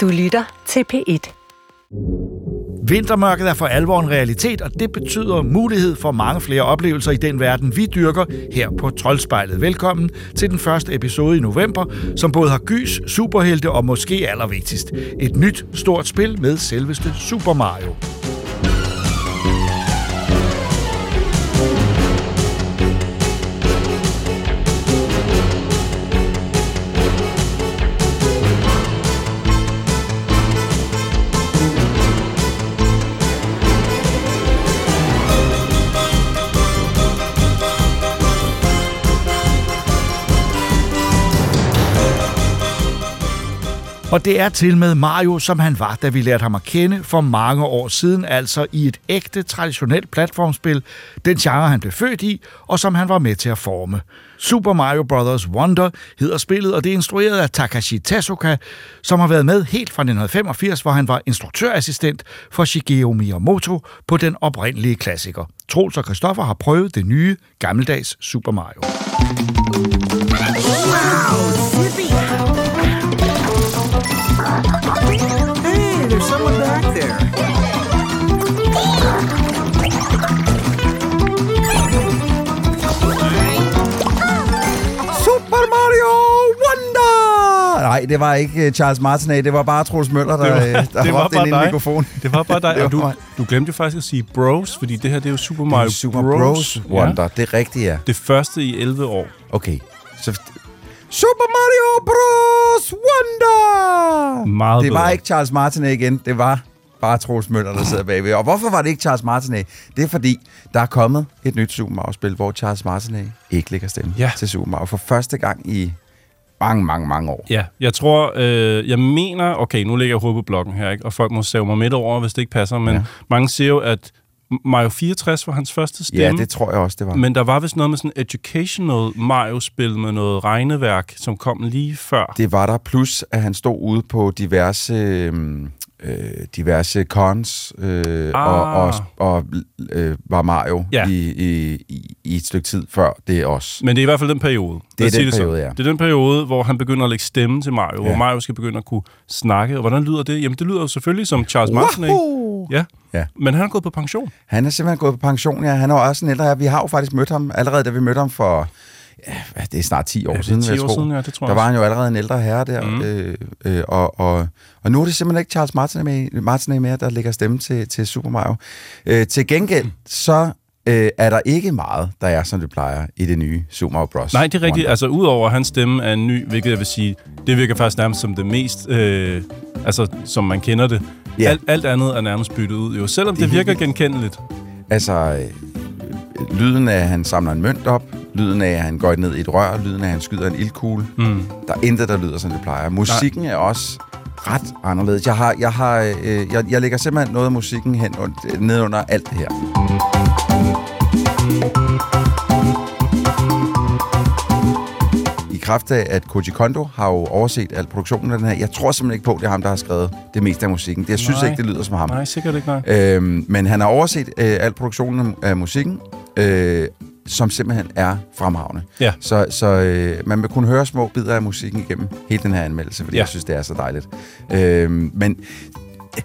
Du lytter til P1. Vintermørket er for alvor en realitet, og det betyder mulighed for mange flere oplevelser i den verden, vi dyrker her på Troldspejlet. Velkommen til den første episode i november, som både har gys, superhelte og måske allervigtigst. Et nyt stort spil med selveste Super Mario. Og det er til med Mario, som han var, da vi lærte ham at kende for mange år siden, altså i et ægte, traditionelt platformspil, den genre han blev født i, og som han var med til at forme. Super Mario Bros. Wonder hedder spillet, og det er instrueret af Takashi Tezuka, som har været med helt fra 1985, hvor han var instruktørassistent for Shigeru Miyamoto på den oprindelige klassiker. Troels og Christoffer har prøvet det nye, gammeldags Super Mario. Hey, there's someone back there. Super Mario Wonder! Nej, det var ikke øh, Charles Martinet, det var bare Troels Møller, der, Det var- øh, der det var bare ind i en dig. mikrofon. Det var bare dig, Det og du, du glemte jo faktisk at sige Bros, fordi det her det er jo Super Det Mario er Super Bros. Bros Wonder, det er rigtigt, ja. Det første i 11 år. Okay, så... Super Mario Bros. Wonder! Meget Det var bedre. ikke Charles Martinet igen, det var bare Troels Møller, der sidder bagved. Og hvorfor var det ikke Charles Martinet? Det er fordi, der er kommet et nyt Super Mario-spil, hvor Charles Martinet ikke lægger stemme Ja. til Super Mario for første gang i mange, mange, mange år. Ja, jeg tror, øh, jeg mener, okay, nu ligger jeg hovedet på blokken her, ikke? og folk må save mig midt over, hvis det ikke passer, men ja. mange siger jo, at Mario 64 var hans første stemme. Ja, det tror jeg også, det var. Men der var vist noget med sådan educational Mario-spil med noget regneværk, som kom lige før. Det var der, plus at han stod ude på diverse, øhm, øh, diverse cons, øh, Ah. og, og, og øh, var Mario Ja. i, i, i, et stykke tid før det også. Men det er i hvert fald den periode. Lad er den sådan. periode, ja. Det er den periode, hvor han begynder at lægge stemme til Mario, ja. hvor. Mario skal begynde at kunne snakke. Og hvordan lyder det? Jamen, det lyder jo selvfølgelig som Charles. Wahoo! Ja. Ja. Men han er gået på pension. Han er simpelthen gået på pension, ja. Han er også en ældre her. Vi har jo faktisk mødt ham allerede, da vi mødte ham for... Ja, det er snart 10 år Ja, siden, 10 vil jeg år siden, ja, det tror jeg Der var han jo allerede en ældre herre der. Mm. Øh, øh, og, og, og nu er det simpelthen ikke Charles Martinet med, Martinet mere, der lægger stemme til, til Super Mario. Øh, til gengæld, så øh, er der ikke meget, der er, som det plejer i det nye Super Mario Bros. Nej, det er rigtigt. Wonder. Altså, udover hans stemme er en ny, hvilket jeg vil sige, det virker faktisk nærmest som det mest, øh, altså, som man kender det. Ja. Alt, alt andet er nærmest byttet ud, jo. Selvom Det det, virker genkendeligt. Altså, lyden af, at han samler en mønt op, lyden af, at han går ned i et rør, lyden af, at han skyder en ildkugle. Mm. Der er intet, der lyder, som det plejer. Musikken Nej. er også ret anderledes. Jeg, har, jeg, har, øh, jeg, jeg lægger simpelthen noget af musikken hen und, ned under alt det her. Kraft af, at Koji Kondo har jo overset al produktionen af den her. Jeg tror simpelthen ikke på, at det er ham, der har skrevet det meste af musikken. Det, jeg synes Nej. ikke, det lyder som ham. Nej, sikkert ikke, nej. Øhm, men han har overset øh, al produktionen af musikken, øh, som simpelthen er fremragende. Ja. Så, så øh, man vil kunne høre små bidder af musikken igennem hele den her anmeldelse, fordi Ja. jeg synes, det er så dejligt. Øhm, men øh,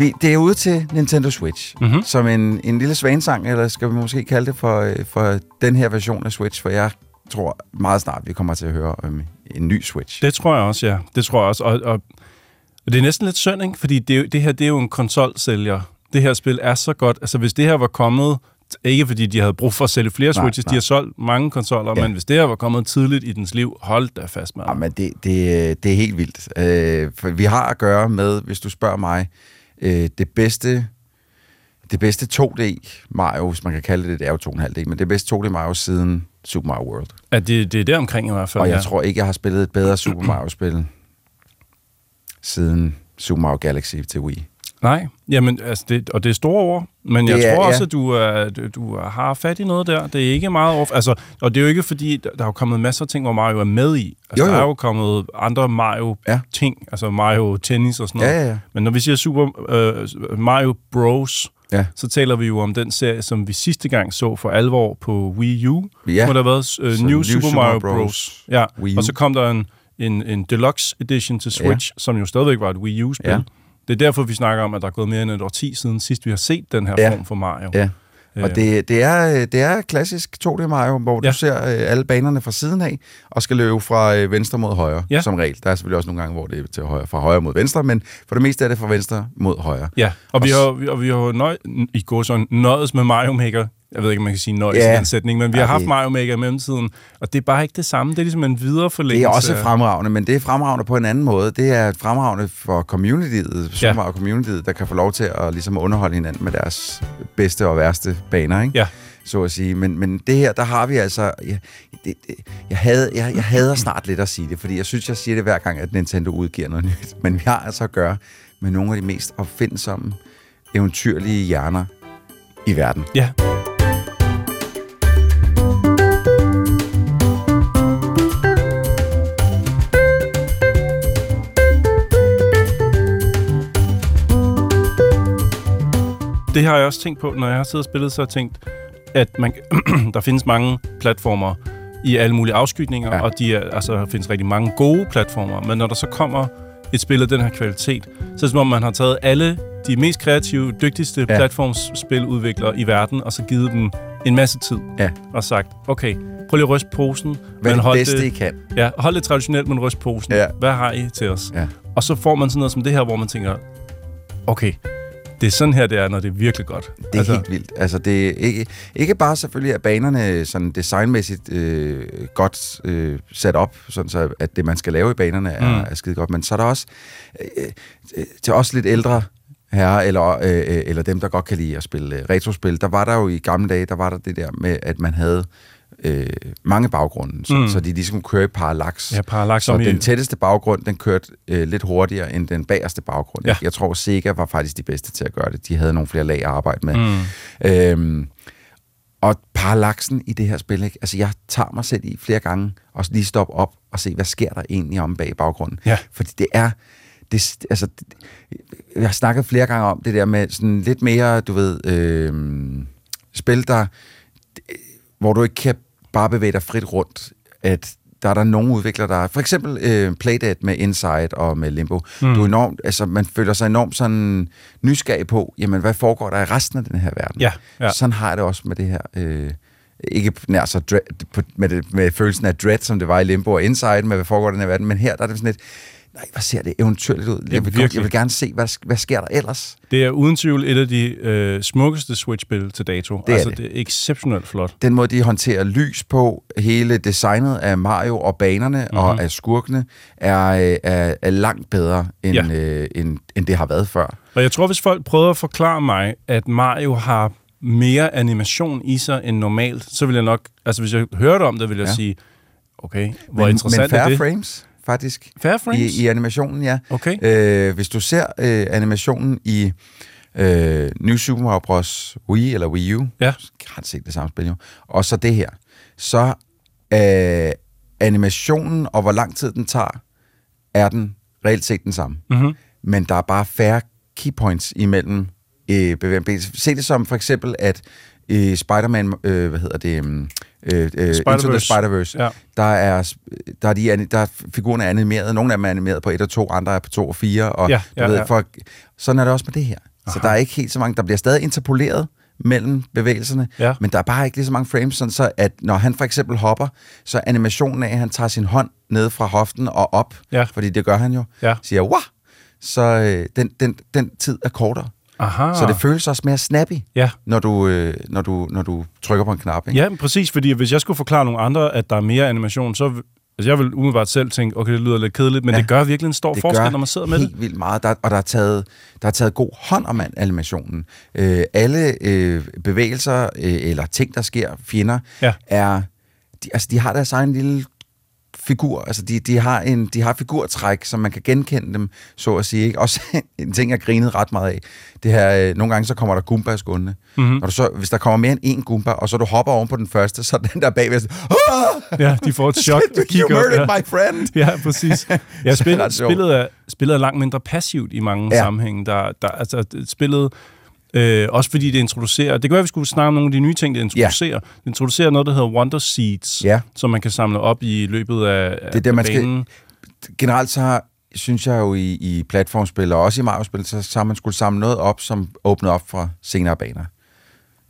vi- det er ude til Nintendo Switch, Mhm. som en, en lille svansang, eller skal vi måske kalde det for, øh, for den her version af Switch, for jeg tror meget snart, vi kommer til at høre om en ny Switch. Det tror jeg også, ja. Det tror jeg også. Og, og, og det er næsten lidt synd, ikke? Fordi det, det her, det er jo en konsolsælger. Det her spil er så godt. Altså, hvis det her var kommet... Ikke fordi de havde brug for at sælge flere Nej, Switches, nej. de har solgt mange konsoller, Ja. men hvis det her var kommet tidligt i dens liv, hold da fast, mand. Ja, men det, det, det er helt vildt. Øh, for vi har at gøre med, hvis du spørger mig, øh, det bedste det bedste 2D Mario, hvis man kan kalde det, det er jo 2,5D, men det bedste 2D Mario siden Super Mario World. At det, det er der omkring i hvert fald, Og jeg ja. tror ikke, jeg har spillet et bedre Super Mario-spil siden Super Mario Galaxy til Wii. Nej, jamen, altså det, og det er store ord, men jeg Det er- tror også, ja. at du, er, du, du har fat i noget der. Det er ikke meget off. Altså, og det er jo ikke fordi, der er jo kommet masser af ting, hvor Mario er med i. Altså, Jo, jo. Der er jo kommet andre Mario-ting, altså Mario Tennis og sådan noget. Ja, ja, ja. Men når vi siger Super øh, Mario Bros., Ja. så taler vi jo om den serie, som vi sidste gang så for alvor på Wii U, Ja. hvor der har været Så New, New Super, Super Mario Bros. Bros. Ja, og så kom der en, en, en deluxe edition til Switch, ja. som jo stadigvæk var et Wii U-spil. Ja. Det er derfor, vi snakker om, at der er gået mere end et årti siden sidst, vi har set den her Ja. form for Mario. Ja. Øh, Og det, det, er, øh, det er klassisk 2D Mario, hvor Ja. du ser øh, alle banerne fra siden af, og skal løbe fra øh, venstre mod højre, Ja. som regel. Der er selvfølgelig også nogle gange, hvor det er til højre, fra højre mod venstre, men for det meste er det fra venstre mod højre. Ja, og vi Og s- har, vi- og vi har jo nøj, i går sådan nøjes med Mario Maker. Jeg ved ikke, om man kan sige nøjes Ja. i den sætning, men vi har haft Mario Maker i mellemtiden, og det er bare ikke det samme. Det er ligesom en videre Det er også fremragende, men det er fremragende på en anden måde. Det er fremragende for communityet, Ja. Mario communityet, der kan få lov til at ligesom underholde hinanden med deres bedste og værste baner, ikke? Ja. så at sige. Men, men det her, der har vi altså... Jeg, det, det, jeg, havde, jeg, jeg hader snart lidt at sige det, fordi jeg synes, jeg siger det hver gang, at Nintendo udgiver noget nyt. Men vi har altså at gøre med nogle af de mest opfindsomme, eventyrlige hjerner i verden. Ja. Det har jeg også tænkt på, når jeg har siddet og spillet, så har jeg tænkt, at man, der findes mange platformer i alle mulige afskygninger, Ja. og de er, altså, der findes rigtig mange gode platformer. Men når der så kommer et spil af den her kvalitet, så er det som om, man har taget alle de mest kreative, dygtigste Ja. platformspiludviklere i verden, og så givet dem en masse tid. Ja. Og sagt, okay, prøv lige at ryste posen, Hvad er det hold bedste, I det, kan? ja, hold det traditionelt, men ryst posen. Ja. Hvad har I til os? Ja. Og så får man sådan noget som det her, hvor man tænker, okay, det er sådan her, det er, når det er virkelig godt. Det er altså, helt vildt. Altså, det er ikke, ikke bare selvfølgelig, at banerne sådan designmæssigt øh, godt øh, sat op, sådan så at det, man skal lave i banerne, er, Mm. er skide godt, men så er der også øh, øh, til os lidt ældre herrer, eller, øh, øh, eller dem, der godt kan lide at spille øh, retrospil, der var der jo i gamle dage, der var der det der med, at man havde øh, mange baggrunde, så, mm. Så de ligesom kunne køre i parallax. Ja, parallax Så om i... den tætteste baggrund, den kørte øh, lidt hurtigere end den bagerste baggrund. Ja. Jeg tror, Sega var faktisk de bedste til at gøre det. De havde nogle flere lag at arbejde med. Mm. Øhm, og parallaxen i det her spil, ikke? altså jeg tager mig selv i flere gange og lige stoppe op og se, hvad sker der egentlig om bag baggrunden. Ja. Fordi det er, det, altså, det, jeg har snakket flere gange om det der med sådan lidt mere, du ved, øhm, spil, der, hvor du ikke kan bare bevæge dig frit rundt, at der er der nogle udviklere, der... For eksempel øh, Playdead med Inside og med Limbo. Mm. Du er enormt, altså, man føler sig enormt sådan nysgerrig på, jamen, hvad foregår der i resten af den her verden? Ja, ja. Sådan har jeg det også med det her... Øh, ikke nær så dread, på- med, det, med følelsen af dread, som det var i Limbo og Inside, med hvad foregår der i den her verden, men her der er det sådan lidt, nej, hvad ser det eventyrligt ud? Jeg vil, virkelig. jeg vil gerne se, hvad, hvad sker der ellers? Det er uden tvivl et af de øh, smukkeste Switch-spil til dato. Det er altså, det. det er exceptionelt flot. den måde, de håndterer lys på, hele designet af Mario og banerne mm-hmm. og af skurkene, er, øh, er, er langt bedre, end, ja. Ja. øh, end, end det har været før. Og jeg tror, hvis folk prøvede at forklare mig, at Mario har mere animation i sig end normalt, så vil jeg nok... Altså, hvis jeg hørte om det, vil jeg Ja. ja. sige, okay, hvor men, interessant men er det? frames, faktisk, Fair frames? i, i animationen, ja. Okay. Øh, hvis du ser øh, animationen i øh, New Super Mario Bros. Wii eller Wii U, Ja. kan set det samme spil jo, og så det her, så øh, animationen og hvor lang tid den tager, er den reelt set den samme. Mm-hmm. men der er bare færre keypoints imellem øh, bevægelser. Se det som for eksempel, at i Spider-Man, øh, hvad hedder det, um, øh, øh, Into the Spider-Verse. Ja. der er, der er, de, der er figurerne er animeret. Nogle af dem er animeret på 1 og 2, andre er på 2 og 4. Og, Ja, du ja, ved, ja. For, sådan er det også med det her. Aha. Så der er ikke helt så mange. Der bliver stadig interpoleret mellem bevægelserne, Ja. men der er bare ikke lige så mange frames, sådan så at når han for eksempel hopper, så animationen af, at han tager sin hånd ned fra hoften og op, Ja. fordi det gør han jo, Ja. siger, wow, så øh, den, den, den tid er kortere. Aha. Så det føles også mere snappy, Ja. når du, øh, når du, når du trykker på en knap. Ikke? ja, præcis, fordi hvis jeg skulle forklare nogle andre, at der er mere animation, så... Altså, jeg vil umiddelbart selv tænke, okay, det lyder lidt kedeligt, men Ja. det gør virkelig en stor forskel, når man sidder med helt det. vildt meget, der, og der er, taget, der er taget god hånd om animationen. Øh, alle øh, bevægelser øh, eller ting, der sker, fjender, Ja. er, de, altså, de har deres egen lille figur, altså de, de, har en, de har figurtræk, som man kan genkende dem, så at sige. Ikke? Også en ting, jeg grinede ret meget af. Det her, øh, nogle gange så kommer der Goombas gående. Mhm. Mm-hmm. Når du så, hvis der kommer mere end én Goomba, og så du hopper oven på den første, så er den der bagved sådan, "Ah! Ja, de får et chok. you kigger murdered ja. my friend! Ja, præcis. Ja, spillet, spillet, er, spillet er langt mindre passivt i mange Ja. sammenhænge. Der, der, altså, spillet, øh, også fordi det introducerer... Det kan være, at vi skulle snakke om nogle af de nye ting, det introducerer. Ja. Det introducerer noget, der hedder Wonder Seeds, Ja. som man kan samle op i løbet af, Det er det, man skal- generelt så har, synes jeg jo i, i platformspil, og også i Mario-spil, så, så har man skulle samle noget op, som åbner op for senere baner.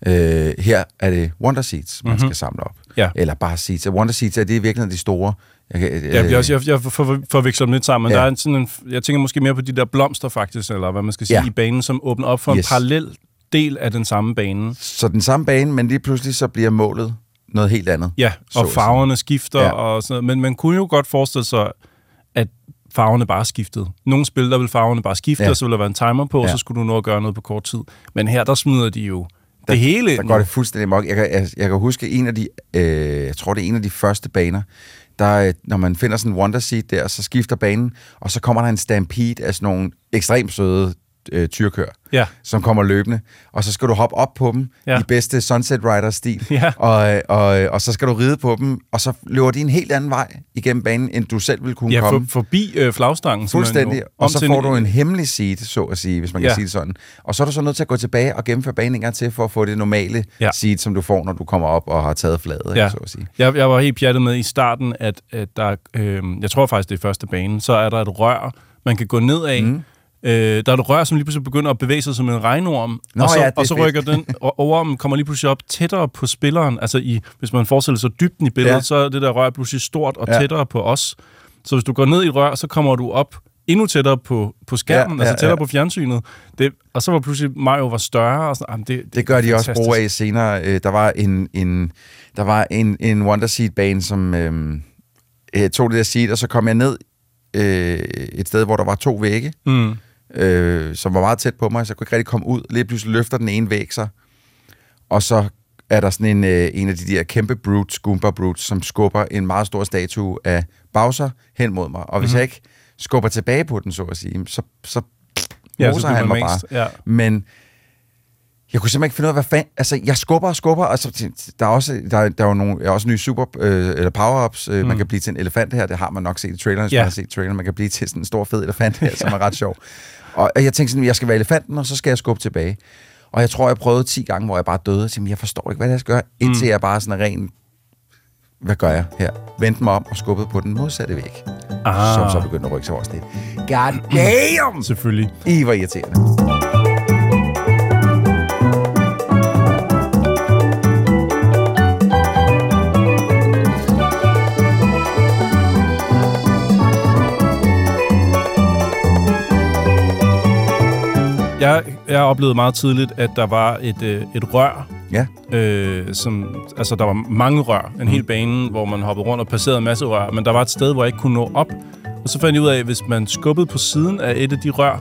Øh, her er det Wonder Seeds, man mm-hmm. skal samle op. Ja. Eller bare Seeds. Og Wonder Seeds er det i virkeligheden de store. Jeg, kan- Ja, jeg, også, jeg, jeg for, forveksler dem lidt sammen, men Ja. der er en, sådan en, jeg tænker måske mere på de der blomster faktisk, eller hvad man skal sige, Ja. i banen, som åbner op for yes. En parallel del af den samme bane. Så den samme bane, men lige pludselig så bliver målet noget helt andet. Ja, Så og sige. farverne skifter Ja. og sådan noget. Men man kunne jo godt forestille sig, at farverne bare skiftede. Nogle spil, der vil farverne bare skifte, Ja. og så vil der være en timer på, ja. Og så skulle du nå at gøre noget på kort tid. Men her, der smider de jo det hele Der går det fuldstændig mok. Jeg kan, jeg, jeg kan huske en af de, øh, jeg tror det er en af de første baner, der, når man finder sådan en Wonder Seed der, så skifter banen, og så kommer der en stampede af sådan nogle ekstremt søde øh, tyrkør, Ja. som kommer løbende, og så skal du hoppe op på dem Ja. i bedste Sunset Rider-stil, Ja. og, øh, og, øh, og så skal du ride på dem, og så løber de en helt anden vej igennem banen, end du selv ville kunne Ja, for, komme. forbi øh, flagstangen. Fuldstændig. jo. Og så får du en hemmelig seed, så at sige, hvis man kan Ja. sige det sådan. Og så er du så nødt til at gå tilbage og gennemføre banen en gang til, for at få det normale Ja. seed, som du får, når du kommer op og har taget fladet, ja. så at sige. Jeg, jeg var helt pjattet med i starten, at, at der, øh, jeg tror faktisk, det er første bane, så er der et rør, man kan gå ned af. Mm. Øh, der er et rør, som lige pludselig begynder at bevæge sig som en regnorm, Nå og så, ja, det og så fedt. rykker den, og ormen kommer lige pludselig op tættere på spilleren. Altså, i, hvis man forestiller sig dybden i billedet, Ja. så er det der rør pludselig stort og Ja. tættere på os. Så hvis du går ned i et rør, så kommer du op endnu tættere på, på skærmen, Ja, ja, ja, altså tættere ja. på fjernsynet. Det, og så var pludselig Mario var større. Og sådan, jamen, det, Det gør de også fantastisk. brug af senere. Øh, Der var en, en, der var en, en Wonder Seed-bane, som øh, øh, tog det der seed, og så kom jeg ned øh, et sted, hvor der var to vægge, Mm. Øh, som var meget tæt på mig, så jeg kunne ikke rigtig komme ud. Lige pludselig løfter den ene væg sig, og så er der sådan en, øh, en af de der kæmpe brutes, Goomba brutes, som skubber en meget stor statue af Bowser hen mod mig. Og hvis Mhm. mm-hmm. jeg ikke skubber tilbage på den, så at sige, så, så Ja, moser så han mig man bare. ja. Men jeg kunne simpelthen ikke finde ud af, hvad fanden... Altså, jeg skubber og skubber, og så, der er også, der, der er jo nogle, der er også nye super, øh, eller power-ups. Øh, mm. Man kan blive til en elefant her, det har man nok set i traileren, hvis Ja. man har set traileren. Man kan blive til sådan en stor, fed elefant her, som er ret sjov. Og jeg tænkte sådan, jeg skal være elefanten, og så skal jeg skubbe tilbage. Og jeg tror, jeg prøvede 10 gange, hvor jeg bare døde, og tænkte, jeg forstår ikke, hvad jeg skal gøre, indtil Mm. jeg bare sådan er ren... Hvad gør jeg her? Vendte mig om og skubbede på den modsatte væg. Ah. Som så begyndte at rykke sig over sted. God damn! Selvfølgelig. I var irriterende. Jeg, jeg oplevede meget tidligt, at der var et, øh, et rør, Ja. øh, som, altså der var mange rør, en hel bane, hvor man hoppede rundt og passerede en masse rør, men der var et sted, hvor jeg ikke kunne nå op. Og så fandt jeg ud af, at hvis man skubbede på siden af et af de rør,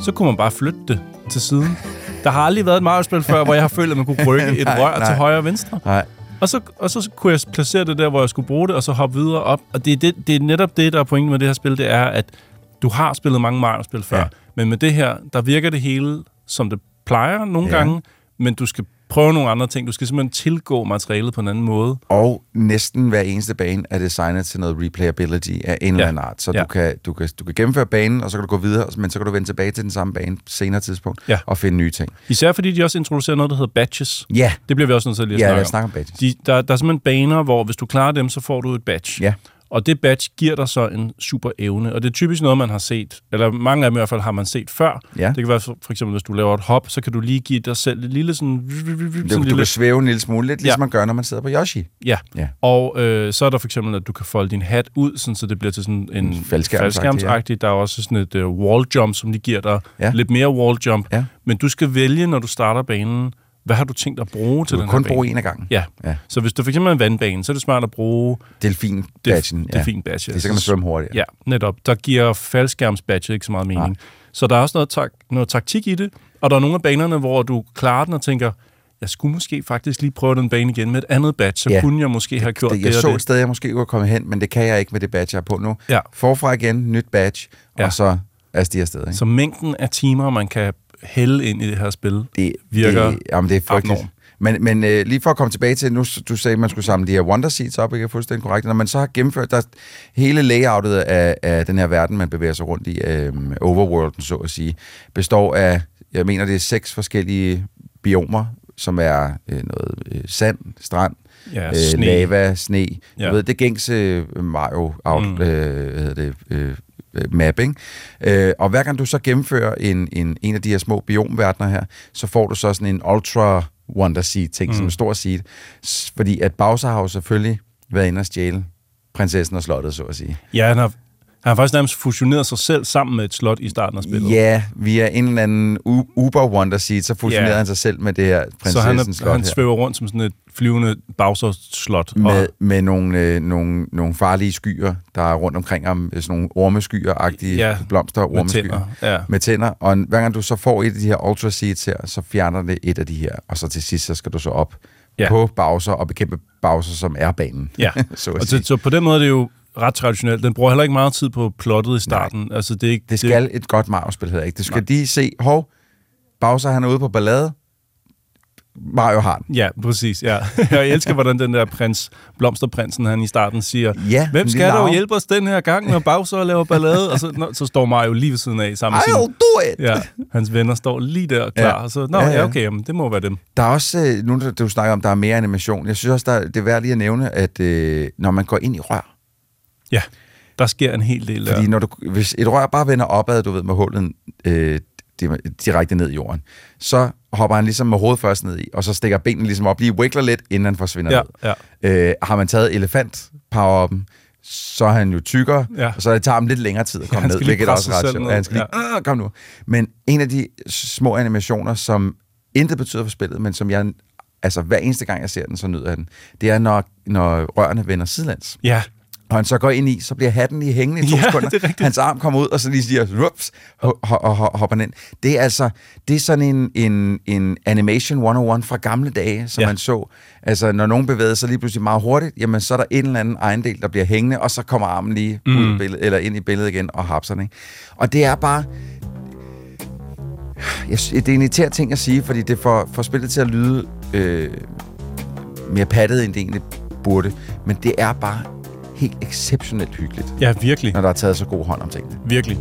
så kunne man bare flytte det til siden. Der har aldrig været et Mario-spil før, hvor jeg har følt, at man kunne rykke et Nej, rør nej. til højre og venstre. Nej. Og så, og så kunne jeg placere det der, hvor jeg skulle bruge det, og så hoppe videre op. Og det er, det, det er netop det, der er pointen med det her spil, det er, at du har spillet mange Mario-spil før, Ja. Ja. men med det her, der virker det hele, som det plejer nogle Ja. ja. gange, men du skal prøve nogle andre ting. Du skal simpelthen tilgå materialet på en anden måde. Og næsten hver eneste bane er designet til noget replayability af en eller Ja. anden art. Så Ja. du, kan, du, kan, du kan gennemføre banen, og så kan du gå videre, men så kan du vende tilbage til den samme bane senere tidspunkt Ja. og finde nye ting. Især fordi de også introducerer noget, der hedder batches. Ja, Det bliver vi også nødt til at lige ja at os snakke om. snakke om badges. De, der, der er simpelthen baner, hvor hvis du klarer dem, så får du et badge. Ja. Og det badge giver dig så en super evne. Og det er typisk noget, man har set, eller mange af dem i hvert fald har man set før. Ja. Det kan være for, eksempel, hvis du laver et hop, så kan du lige give dig selv et lille sådan... Du, sådan du kan svæve en lille smule, lidt ligesom Ja. man gør, når man sidder på Yoshi. Ja. Ja. Og øh, så er der for eksempel, at du kan folde din hat ud, sådan, så det bliver til sådan en faldskærmsagtig, faldskærmsagtig. Der er også sådan et uh, wall jump, som de giver dig. Ja. Lidt mere wall jump. Ja. Men du skal vælge, når du starter banen, hvad har du tænkt at bruge til Du den kun her bruge en af gangen. Ja. Ja. Så hvis du eksempel er en vandbane, så er det smart at bruge Delfin det, badgen. det fin badge. Det, så kan man svømme hurtigt. Ja, netop. Der giver faldskærmsbadge ikke så meget mening. Nej. Så der er også noget, tak, noget taktik i det, og der er nogle af banerne, hvor du klarer den og tænker, jeg skulle måske faktisk lige prøve den bane igen med et andet badge, så Ja. kunne jeg måske have gjort Det, det, jeg og så det. et sted, jeg måske kunne komme hen, men det kan jeg ikke med det badge, jeg har på nu. Ja. Forfra igen, nyt badge, Ja. og så er de afsted. Ikke? Så mængden af timer, man kan hælde ind i det her spil, det virker det, jamen, det er frygteligt. Men, men øh, lige for at komme tilbage til, nu du sagde, at man skulle samle de her Wonder Seeds op, ikke er fuldstændig korrekt. Når man så har gennemført, der hele layoutet af, af den her verden, man bevæger sig rundt i, øh, overworlden så at sige, består af, jeg mener det er seks forskellige biomer, som er øh, noget øh, sand, strand, Ja, øh, sne. lava, sne. Ja. Du ved, det gængse Mario out, Mm. øh, hvad hedder det, øh, øh, map, ikke? Øh, og hver gang du så gennemfører en, en, en af de her små biomverdener her, så får du så sådan en ultra wonder seed ting, mm. som en stor seed. Fordi at Bowser har jo selvfølgelig været inde og stjæle prinsessen og slottet, så at sige. Ja, han har, han har faktisk nærmest fusioneret sig selv sammen med et slot i starten af spillet. Ja, via en eller anden u- Uber Wonder Seed, så fusionerede Ja. han sig selv med det her så han, prinsessens er, slot han her. svæver rundt som sådan et flyvende Bowser-slot. Med, Og, med nogle, øh, nogle, nogle farlige skyer, der er rundt omkring ham. Sådan nogle ormeskyer-agtige Ja, blomster, med ormeskyer. tænder. Ja. Med tænder. Og hver gang du så får et af de her Ultra Seeds her, så fjerner det et af de her. Og så til sidst, så skal du så op Ja. på Bowser og bekæmpe Bowser, som er banen. Ja, så og så, så på den måde er det jo ret traditionelt. Den bruger heller ikke meget tid på plottet i starten. Nej, altså, det, er ikke, Det skal et godt Mario-spil hedder ikke. Du skal Nej. lige se, hov, Bowser han er ude på ballade. Mario har den. Ja, præcis. Ja. Jeg elsker, hvordan den der prins, blomsterprinsen, han i starten siger, Ja, hvem skal dog arv. hjælpe os den her gang, når Bowser laver ballade? Og så, nå, så står Mario lige ved siden af sammen med I'll do it! Ja, hans venner står lige der klar. Ja. Og så, nå, Ja, ja, okay, jamen, det må være dem. Der er også, øh, nu du- du snakker om, der er mere animation. Jeg synes også, der, er- det er værd lige at nævne, at øh, når man går ind i rør, Ja, der sker en hel del fordi når du, hvis et rør bare vender opad, du ved, med hullet øh, di- direkte ned i jorden, så hopper han ligesom med hovedet først ned i, og så stikker benene ligesom op, lige wiggler lidt, inden han forsvinder Ja, ned. ja. Øh, har man taget elefant power så er han jo tykkere, Ja. og så det tager ham lidt længere tid at komme han ned, hvilket er også ret sjovt. Ja, han skal lige, ja. kom nu. Men en af de små animationer, som intet betyder for spillet, men som jeg, altså hver eneste gang jeg ser den, så nyder jeg den, det er, når, når rørene vender sidelands. Ja, Og han så går ind i, så bliver hatten lige hængende i to Ja, sekunder. er. Hans arm kommer ud, og så lige siger, rups, og, hopper ind. Det er altså, det er sådan en, en, en animation 101 fra gamle dage, som Ja. man så. Altså, når nogen bevæger sig lige pludselig meget hurtigt, jamen, så er der en eller anden ejendel, der bliver hængende, og så kommer armen lige mm. ud i billedet, eller ind i billedet igen og hapser den. Ikke? Og det er bare... Jeg, det er en irriterende ting at sige, fordi det får, får spillet til at lyde øh, mere pattet, end det egentlig burde. Men det er bare helt exceptionelt hyggeligt, ja, virkelig. når der er taget så god hånd om tingene. Virkelig.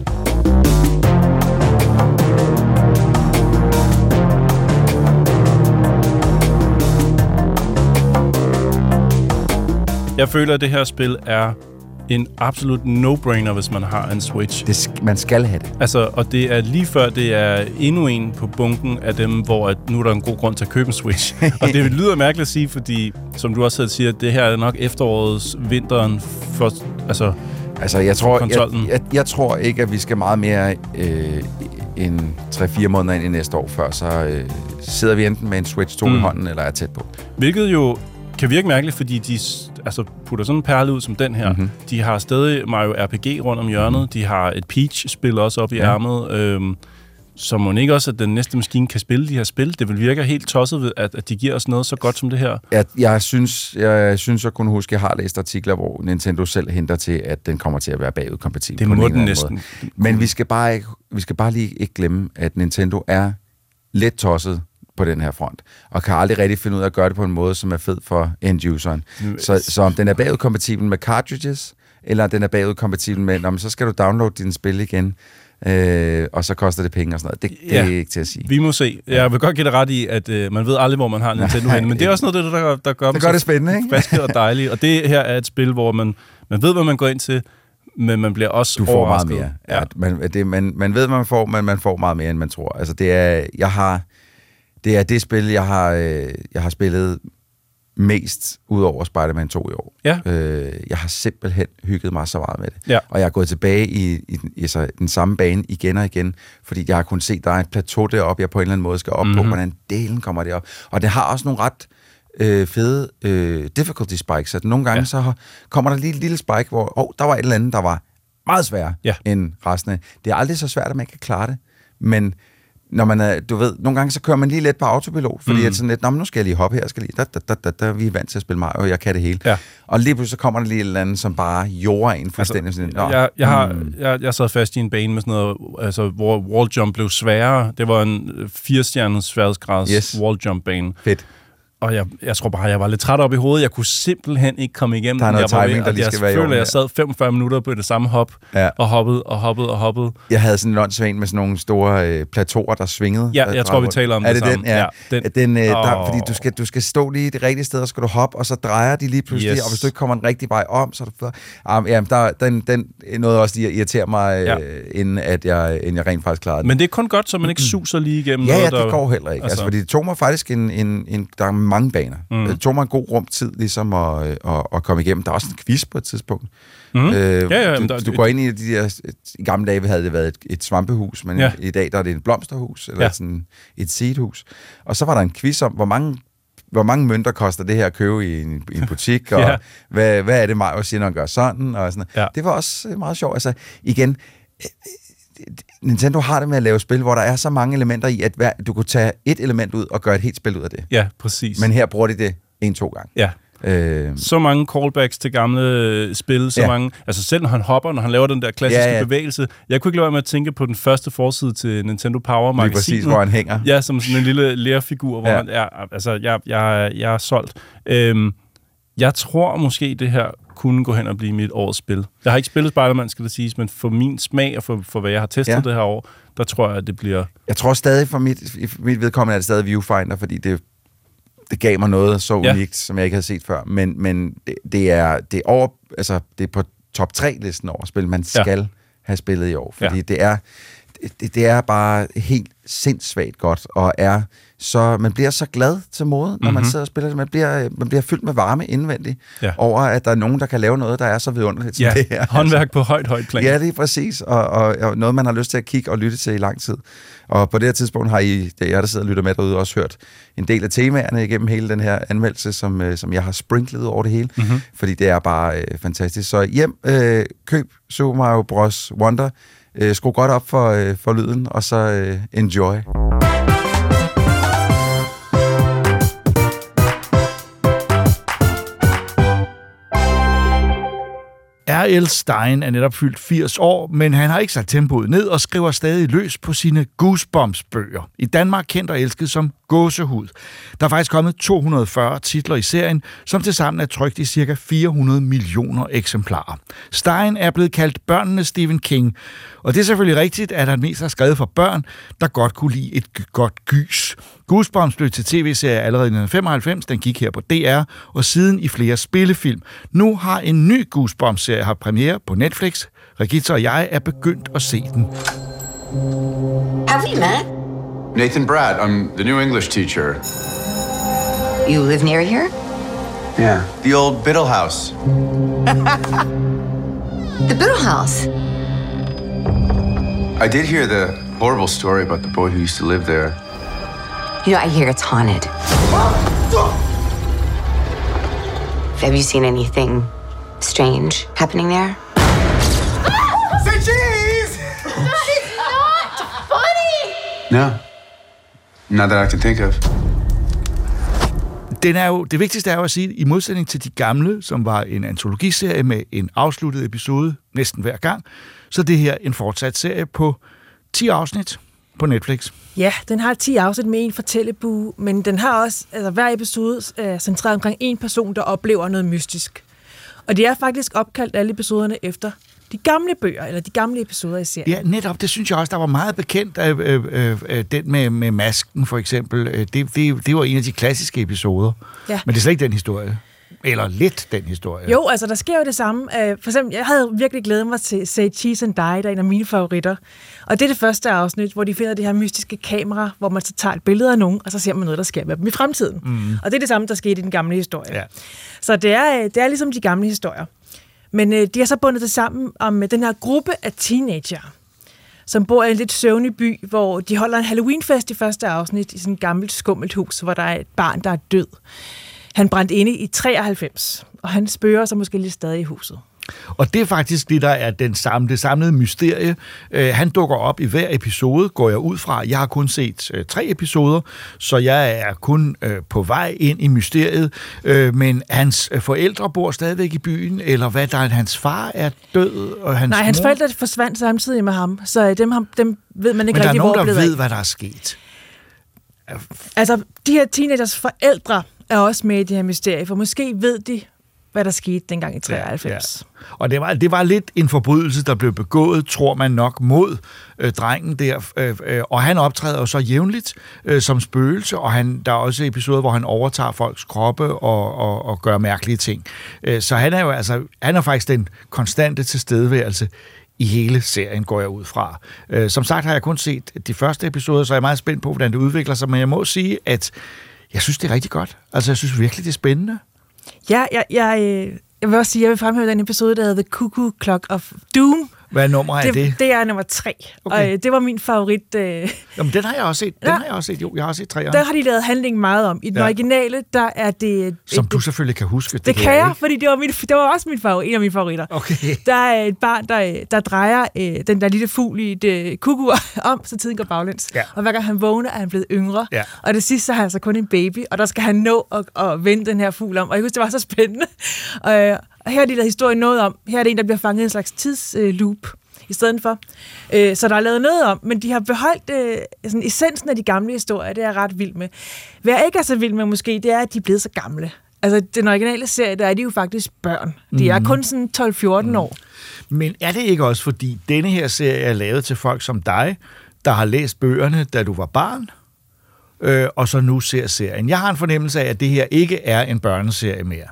Jeg føler, at det her spil er en absolut no-brainer, hvis man har en Switch. Det, sk- man skal have det. Altså, og det er lige før, det er endnu en på bunken af dem, hvor at nu er der en god grund til at købe en Switch. og det lyder mærkeligt at sige, fordi, som du også selv siger, det her er nok efterårets, vinteren, for, altså, Altså, jeg tror, jeg, jeg, jeg tror ikke, at vi skal meget mere øh, end 3-4 måneder ind i næste år, før så øh, sidder vi enten med en Switch 2 mm. Mm. i hånden, eller er tæt på. Hvilket jo kan virke mærkeligt, fordi de altså, putter sådan en perle ud som den her. Mhm. Mm-hmm. De har stadig Mario RPG rundt om hjørnet. De har et Peach-spil også op i Ja. ærmet. Øhm, så må ikke også, at den næste maskine kan spille de her spil. Det vil virke helt tosset, ved, at, at de giver os noget så godt som det her. Jeg, jeg, synes, jeg synes, jeg kunne huske, at jeg har læst artikler, hvor Nintendo selv henter til, at den kommer til at være bagudkompatibel. Det må en den anden næsten. Måde. Men vi skal, bare ikke, vi skal bare lige ikke glemme, at Nintendo er lidt tosset på den her front, og kan aldrig rigtig finde ud af at gøre det på en måde, som er fed for end-useren. Så, så om den er bagudkompatibel med cartridges, eller den er bagudkompatibel med, "Nå, men så skal du downloade din spil igen, øh, og så koster det penge og sådan noget. Det, det Ja. er ikke til at sige. Vi må se. Jeg vil godt give dig ret i, at øh, man ved aldrig, hvor man har en Nintendo henne, men det er også noget det, der, der gør, Det gør det spændende, ikke? friske og dejlige. Og det her er et spil, hvor man, man ved, hvad man går ind til, men man bliver også Du får meget overrasket. mere. Ja. Man, det, man, man ved, hvad man får, men man får meget mere, end man tror. Altså, det er, jeg har, det er det spil, jeg har, øh, jeg har spillet mest ud over Spider-Man 2 i år. Ja. Øh, jeg har simpelthen hygget mig så meget med det. Ja. Og jeg er gået tilbage i, i, den- i så, den samme bane igen og igen, fordi jeg har kunnet se, der er et plateau deroppe, jeg på en eller anden måde skal op mm-hmm. på, Mhm. hvordan delen kommer derop. Og det har også nogle ret øh, fede øh, difficulty spikes, at nogle gange Ja. så kommer der lige et lille spike, hvor oh, der var et eller andet, der var meget sværere Ja. end resten af. Det er aldrig så svært, at man ikke kan klare det, men når man er, du ved, nogle gange så kører man lige lidt på autopilot, fordi mm. at sådan lidt, Nå, nu skal jeg lige hoppe her, jeg skal lige, da, da, da, da, da, vi er vant til at spille Mario, og jeg kan det hele. Ja. Og lige pludselig så kommer der lige et eller andet, som bare jorder en fuldstændig. Altså, sådan, Jeg, jeg, har, jeg, jeg sad fast i en bane med sådan noget, altså, hvor wall jump blev sværere. Det var en øh, 4-stjernet sværhedsgrads Yes. wall jump bane. Fedt. Og jeg, jeg tror bare, jeg var lidt træt op i hovedet. Jeg kunne simpelthen ikke komme igennem Der er noget jeg timing, der lige jeg skal være i føler, ja. jeg sad 45 minutter på det samme hop, Ja. og hoppede og hoppede og hoppede. Jeg havde sådan en åndssvagt med sådan nogle store øh, plateauer, der svingede. Ja, der jeg tror, vi taler om er det det samme. den? Ja, Ja, den- den, øh, der, fordi du skal, du skal stå lige i det rigtige sted, og skal du hoppe, og så drejer de lige pludselig, Yes. og hvis du ikke kommer den rigtige vej om, så er du... Ah, ja, der, den, den nåede også lige at irritere mig, Ja. øh, inden, at jeg, inden jeg rent faktisk klarede den. Men det er kun godt, så man ikke suser lige igennem Ja, ja, noget, det der... går heller ikke. Altså, altså- fordi det tog mig faktisk en, en, en... Der er mange baner. Mm. Det tog mig en god rumtid ligesom at, at, at komme igennem. Der er også en quiz på et tidspunkt. Mm. Øh, Ja, ja, du, der- du går ind i de der... I gamle dage havde det været et, et svampehus, men Ja. ja. i dag der er det et blomsterhus, eller Ja. sådan et seedhus. Og så var der en quiz om, hvor mange hvor mange mønter koster det her at købe i en, i en butik, og Ja. hvad, hvad er det, Mario siger, når han gør sådan, og sådan Ja. Det var også øh, meget sjovt. Altså, igen, Nintendo har det med at lave spil, hvor der er så mange elementer i, at hver, du kunne tage et element ud og gøre et helt spil ud af det. Ja, præcis. Men her bruger de det en-to gange. Ja. Øh, Så mange callbacks til gamle øh, spil, så ja. Mange... Altså selv når han hopper, når han laver den der klassiske ja, Ja, bevægelse. Jeg kunne ikke lade være med at tænke på den første forside til Nintendo Power lige magasinet. præcis, hvor han hænger. Ja, som sådan en lille lærfigur, hvor. Ja. han er... Altså, jeg, jeg, jeg er solgt. Øhm, jeg tror måske, det her kunne gå hen og blive mit årets spil. Jeg har ikke spillet Spider-Man, skal det siges, men for min smag og for, for hvad jeg har testet ja. Ja. det her år, der tror jeg, at det bliver... Jeg tror stadig, for mit, for mit vedkommende er det stadig Viewfinder, fordi det, det gav mig noget så Ja. unikt, som jeg ikke havde set før. Men, men det, det, er, det, er over, altså, det er på top 3-listen over spil, man Ja. skal have spillet i år. Fordi Ja. ja. det, er, det, det er bare helt sindssvagt godt, og er så, man bliver så glad til mode, når mm-hmm. man sidder og spiller det. Man bliver, man bliver fyldt med varme indvendigt Ja. over, at der er nogen, der kan lave noget, der er så vidunderligt som Ja, det her. håndværk på højt, højt plan. Ja, det er præcis, og, og, og noget, man har lyst til at kigge og lytte til i lang tid. Og på det her tidspunkt har I, det er jeg, der sidder og lytter med derude, også hørt en del af temaerne igennem hele den her anmeldelse, som, øh, som jeg har sprinklet over det hele, mm-hmm. fordi det er bare øh, fantastisk. Så hjem, øh, køb Super Mario Bros. Wonder, øh, skru godt op for, øh, for lyden, og så øh, enjoy. R.L. Stein er netop fyldt 80 år, men han har ikke sat tempoet ned og skriver stadig løs på sine Goosebumps-bøger. I Danmark kendt og elsket som Gåsehud. Der er faktisk kommet 240 titler i serien, som tilsammen er trykt i ca. 400 millioner eksemplarer. Stein er blevet kaldt børnene Stephen King, og det er selvfølgelig rigtigt, at han mest har skrevet for børn, der godt kunne lide et godt gys. Goosebumps blev til tv-serie allerede i 1995, den gik her på DR, og siden i flere spillefilm. Nu har en ny Goosebumps-serie haft premiere på Netflix. Regitza og jeg er begyndt at se den. Have we met? Nathan Brad, I'm the new English teacher. You live near here? Yeah. The old Biddle House. The Biddle House. I did hear the horrible story about the boy who used to live there. You know, I hear it's haunted. Have you seen anything strange happening there? Say cheese! No. Not that I can think of. Den er jo, det vigtigste er jo at sige, i modsætning til de gamle, som var en antologiserie med en afsluttet episode næsten hver gang, så det her en fortsat serie på 10 afsnit på Netflix. Ja, den har 10 afsnit med en fortællebue, men den har også, altså hver episode er centreret omkring en person, der oplever noget mystisk. Og det er faktisk opkaldt alle episoderne efter de gamle bøger, eller de gamle episoder i serien. Ja, netop. Det synes jeg også, der var meget bekendt. Øh, øh, øh, øh, den med, med masken, for eksempel. Øh, Det, det, det var en af de klassiske episoder. Ja. Men det er slet ikke den historie. Eller lidt den historie. Jo, altså der sker jo det samme. Øh, For eksempel, jeg havde virkelig glædet mig til Say Cheese and Die, der er en af mine favoritter. Og det er det første afsnit, hvor de finder det her mystiske kamera, hvor man så tager et billede af nogen, og så ser man noget, der sker med dem i fremtiden. Mm. Og det er det samme, der skete i den gamle historie. Ja. Så det er, øh, det er ligesom de gamle historier. Men øh, de har så bundet det sammen om øh, den her gruppe af teenager, som bor i en lidt søvnig by, hvor de holder en Halloweenfest i første afsnit i sådan et gammelt skummelt hus, hvor der er et barn, der er død. Han brændte inde i 93, og han spørger sig måske lidt stadig i huset. Og det er faktisk det, der er den samme, det samlede mysterie. Øh, han dukker op i hver episode, går jeg ud fra. Jeg har kun set øh, tre episoder, så jeg er kun øh, på vej ind i mysteriet. Øh, men hans øh, forældre bor stadigvæk i byen, eller hvad der er, hans far er død, og hans Nej, hans mor... forældre forsvandt samtidig med ham, så øh, dem, ham, dem ved man ikke Men der er rigtig, nogen, hvor er der ved, af. hvad der er sket. Altså, de her teenagers forældre er også med i det her mysterie, for måske ved de, hvad der skete dengang i 93. Ja, Og det var, det var lidt en forbrydelse, der blev begået, tror man nok, mod øh, drengen der. Øh, øh, og han optræder jo så jævnligt øh, som spøgelse, og han, der er også episoder, hvor han overtager folks kroppe og, og, og gør mærkelige ting. Øh, så han er jo altså, han er faktisk den konstante tilstedeværelse i hele serien, går jeg ud fra. Øh, som sagt har jeg kun set de første episoder, så jeg er meget spændt på, hvordan det udvikler sig, men jeg må sige, at jeg synes, det er rigtig godt. Altså, jeg synes virkelig, det er spændende. Ja, jeg, jeg, øh, jeg vil også sige, jeg vil fremhæve den episode, der hedder The Cuckoo Clock of Doom. Hvad nummer er det? Det, det er nummer tre, Okay. og øh, det var min favorit. Øh, Jamen, den har jeg også set. Den Ja. har jeg også set. Jo, jeg har set træerne. der har de lavet handling meget om. I den Ja. originale, der er det... Som et- du selvfølgelig kan huske. Det, det kan jeg, ikke? fordi det var, min, det var også min favorit, en af mine favoritter. Okay. Der er et barn, der, der drejer øh, den der lille fugl i et øh, kuku om, så tiden går baglæns. Ja. Og hver gang han vågner, er han blevet yngre. Ja. Og det sidste, så har han så kun en baby, og der skal han nå at, at vende den her fugl om. Og jeg husker, det var så spændende. Øh, og her er de der historien noget om. Her er det en, der bliver fanget i en slags tidsloop i stedet for. Øh, så der er lavet noget om, men de har beholdt øh, sådan essensen af de gamle historier. Det er jeg ret vild med. Hvad jeg ikke er så vild med måske, det er, at de er blevet så gamle. Altså, den originale serie, der er de jo faktisk børn. De er kun sådan 12-14 år. Men er det ikke også, fordi denne her serie er lavet til folk som dig, der har læst bøgerne, da du var barn, øh, og så nu ser serien? Jeg har en fornemmelse af, at det her ikke er en børneserie mere.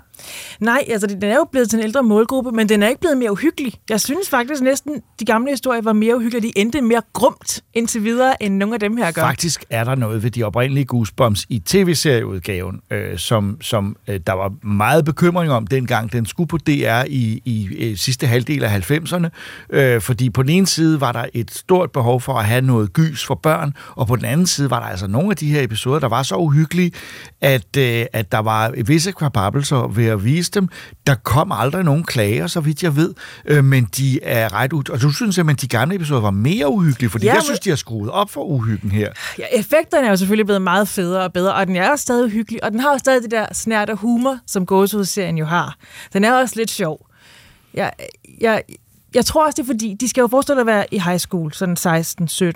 Nej, altså den er jo blevet til en ældre målgruppe, men den er ikke blevet mere uhyggelig. Jeg synes faktisk næsten, de gamle historier var mere uhyggelige. De endte mere grumt indtil videre, end nogle af dem her gør. Faktisk er der noget ved de oprindelige Goosebumps i tv-serieudgaven, øh, som, som øh, der var meget bekymring om dengang. Den skulle på DR i, i øh, sidste halvdel af 90'erne, øh, fordi på den ene side var der et stort behov for at have noget gys for børn, og på den anden side var der altså nogle af de her episoder, der var så uhyggelige, at, øh, at der var visse kvababelser ved at vise dem. Der kom aldrig nogen klager, så vidt jeg ved, øh, men de er ret ud. Og du synes simpelthen, at de gamle episoder var mere uhyggelige, fordi Ja, jeg men- synes, de har skruet op for uhyggen her. Ja, effekterne er jo selvfølgelig blevet meget federe og bedre, og den er også stadig hyggelig, og den har jo stadig det der snært af humor, som Gåsehud-serien jo har. Den er også lidt sjov. Jeg, jeg, jeg tror også, det er fordi, de skal jo forestille at være i high school, sådan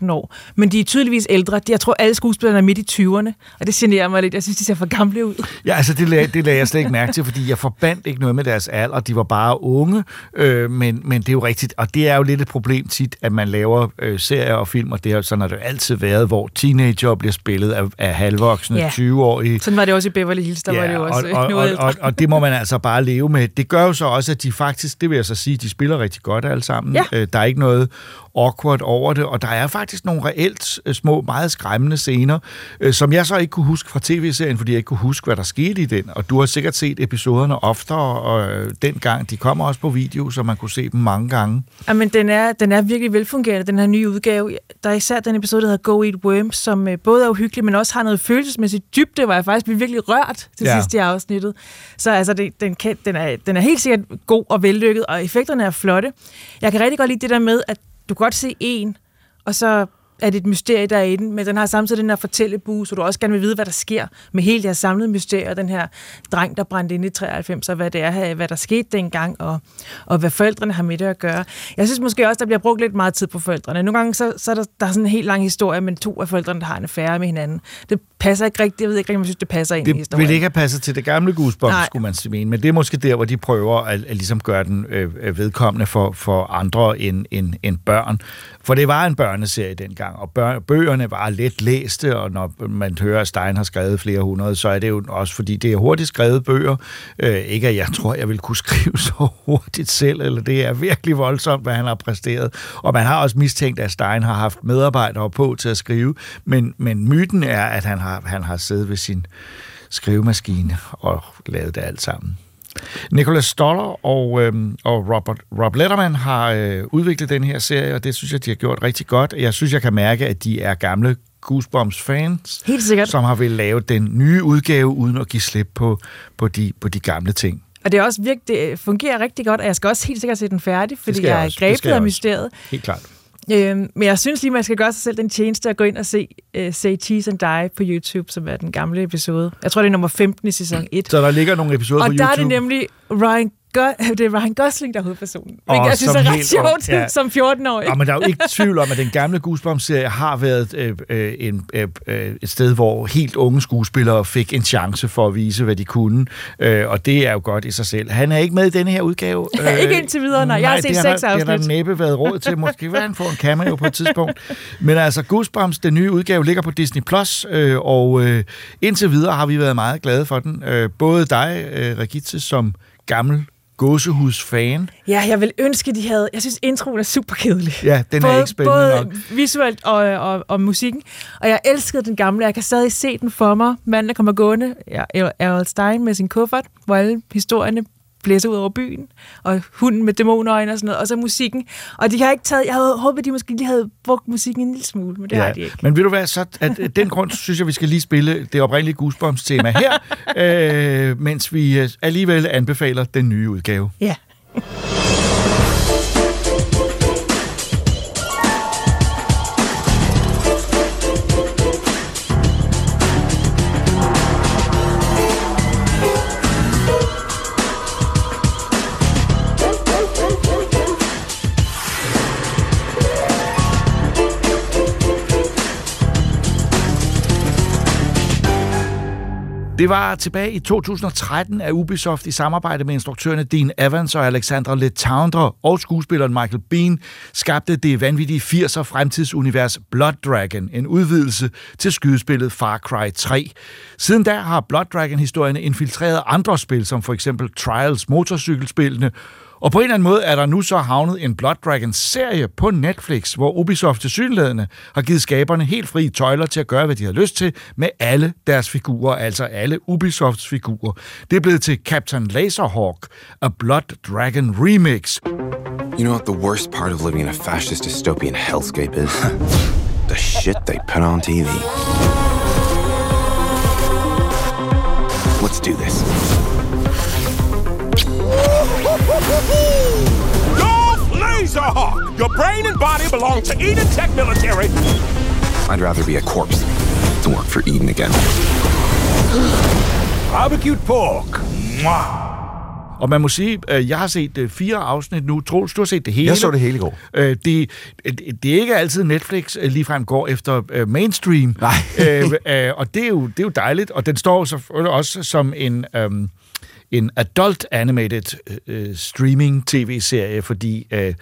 16-17 år, men de er tydeligvis ældre. Jeg tror, alle skuespillerne er midt i 20'erne, og det generer mig lidt. Jeg synes, de ser for gamle ud. Ja, altså det lagde, det lagde jeg slet ikke mærke til, fordi jeg forbandt ikke noget med deres alder. De var bare unge, øh, men, men det er jo rigtigt. Og det er jo lidt et problem tit, at man laver øh, serier og film, og det har sådan har det jo altid været, hvor teenager bliver spillet af, af halvvoksne Ja. 20-årige. Sådan var det også i Beverly Hills, der var det jo også og, og, noget og, og, og det må man altså bare leve med. Det gør jo så også, at de faktisk, det vil jeg så sige, de spiller rigtig godt alle sammen. Ja. Øh, Der er ikke noget awkward over det, og der er faktisk nogle reelt øh, små, meget skræmmende scener, øh, som jeg så ikke kunne huske fra tv-serien, fordi jeg ikke kunne huske, hvad der skete i den. Og du har sikkert set episoderne oftere, og øh, dengang, de kommer også på video, så man kunne se dem mange gange. Jamen, den er, den er virkelig velfungerende, den her nye udgave. Der er især den episode, der hedder Go Eat Worms, som øh, både er uhyggelig, men også har noget følelsesmæssigt dybde, hvor jeg faktisk blev virkelig rørt til Ja. ja. sidst i afsnittet. Så altså, det, den, kan, den, er, den er helt sikkert god og vellykket, og effekterne er flotte. Jeg kan rigtig godt lide det der med, at du kan godt se en, og så er det et mysterie, der er i den, men den har samtidig den her fortællebue, så du også gerne vil vide, hvad der sker med hele det her samlede mysterie, den her dreng, der brændte ind i 93, og hvad det er, hvad der skete dengang, og, og hvad forældrene har med det at gøre. Jeg synes måske også, der bliver brugt lidt meget tid på forældrene. Nogle gange så, så er der, der er sådan en helt lang historie, men to af forældrene, der har en affære med hinanden. Det passer ikke rigtigt. Jeg ved ikke om jeg synes, det passer ind i Det historien. ville ikke have passet til det gamle Goosebumps, skulle man sige men det er måske der, hvor de prøver at, at ligesom gøre den øh, øh, vedkommende for, for andre end, end, end børn. For det var en børneserie dengang, og bør, bøgerne var let læste, og når man hører, at Stein har skrevet flere hundrede, så er det jo også, fordi det er hurtigt skrevet bøger. Øh, ikke at jeg tror, jeg vil kunne skrive så hurtigt selv, eller det er virkelig voldsomt, hvad han har præsteret. Og man har også mistænkt, at Stein har haft medarbejdere på til at skrive, men, men myten er, at han har, han har siddet ved sin skrivemaskine og lavet det alt sammen. Nicholas Stoller og, øhm, og Robert, Rob Letterman har øh, udviklet den her serie, og det synes jeg, de har gjort rigtig godt. Jeg synes, jeg kan mærke, at de er gamle Goosebumps-fans, Helt sikkert. som har vil lave den nye udgave, uden at give slip på, på, de, på de gamle ting. Og det er også virkelig, det fungerer rigtig godt, og jeg skal også helt sikkert se den færdig, fordi jeg jeg er grebet af mysteriet. Helt klart. Øhm, men jeg synes lige, man skal gøre sig selv den tjeneste at gå ind og se uh, Say Cheese and Die på YouTube, som er den gamle episode. Jeg tror, det er nummer 15 i sæson 1. Så der ligger nogle episoder Og på der er YouTube. det nemlig Ryan Go- det er Ryan Gosling, der er hovedpersonen. Og jeg synes som er ret sjovt ja. som 14-årig. Ja, men der er jo ikke tvivl om, at den gamle Goosebumps-serie har været øh, øh, en, øh, øh, et sted, hvor helt unge skuespillere fik en chance for at vise, hvad de kunne. Øh, og det er jo godt i sig selv. Han er ikke med i denne her udgave. Ikke indtil videre, nej. Jeg har set det har seks der, Det har afsnit. der næppe været råd til. Måske vil han få en cameo på et tidspunkt. Men altså, Goosebumps, den nye udgave, ligger på Disney+, Plus, øh, og øh, indtil videre har vi været meget glade for den. Øh, både dig, øh, Regitze, som gammel gåsehus-fan. Ja, jeg vil ønske, de havde... Jeg synes, introen er super kedelig. Ja, den er både, ikke spændende både nok. visuelt og, og, og musikken. Og jeg elskede den gamle. Jeg kan stadig se den for mig. Manden, der kommer gående, Errol Stein med sin kuffert, hvor alle historierne blæser ud over byen, og hunden med dæmonøjne og sådan noget, og så musikken. Og de har ikke taget, jeg havde håbet, de måske lige havde brugt musikken en lille smule, men det ja. har de ikke. Men vil du være så, at den grund synes jeg, vi skal lige spille det oprindelige Goosebumps-tema her, øh, mens vi øh, alligevel anbefaler den nye udgave. Ja. Det var tilbage i 2013, at Ubisoft i samarbejde med instruktørerne Dean Evans og Alexandra Letendre og skuespilleren Michael Bean skabte det vanvittige 80'er fremtidsunivers Blood Dragon, en udvidelse til skydespillet Far Cry 3. Siden da har Blood Dragon-historierne infiltreret andre spil, som for eksempel Trials motorcykelspillene, og på en eller anden måde er der nu så havnet en Blood Dragon-serie på Netflix, hvor Ubisoft til synlædende har givet skaberne helt frie tøjler til at gøre, hvad de har lyst til med alle deres figurer, altså alle Ubisofts figurer. Det er blevet til Captain Laserhawk, A Blood Dragon Remix. You know what the worst part of living in a fascist dystopian hellscape is? the shit they put on TV. Let's do this. Golf Laserhawk! Your brain and body belong to Eden Tech Military. I'd rather be a corpse than work for Eden again. Barbecued pork. Mwah. Og man må sige, at jeg har set øh, fire afsnit nu. Troels, du har set det hele. Jeg så det hele i går. Øh, det, det, det er ikke altid Netflix øh, ligefrem går efter øh, mainstream. Nej. øh, øh, og det er, jo, det er jo dejligt. Og den står selvfølgelig også som en... øhm, en adult animated øh, streaming tv-serie, fordi øh,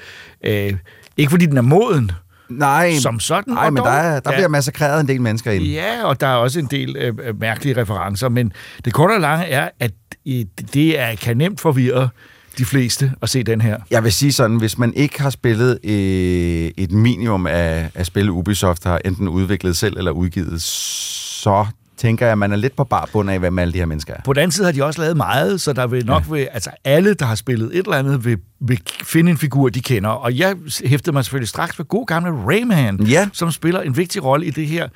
øh, ikke fordi den er moden, Nej, Som sådan, Nej, men dog. der, er, der Ja. bliver massakreret en del mennesker ind. Ja, og der er også en del øh, øh, mærkelige referencer, men det korte og lange er, at øh, det er, kan nemt forvirre de fleste at se den her. Jeg vil sige sådan, hvis man ikke har spillet øh, et minimum af, af spil, Ubisoft har enten udviklet selv eller udgivet, så tænker jeg, at man er lidt på bar bund af, hvem alle de her mennesker er. På den anden side har de også lavet meget, så der vil nok ja. vil, altså alle, der har spillet et eller andet, vil, vil finde en figur, de kender. Og jeg hæftede mig selvfølgelig straks ved god gamle Rayman, Ja. som spiller en vigtig rolle i det her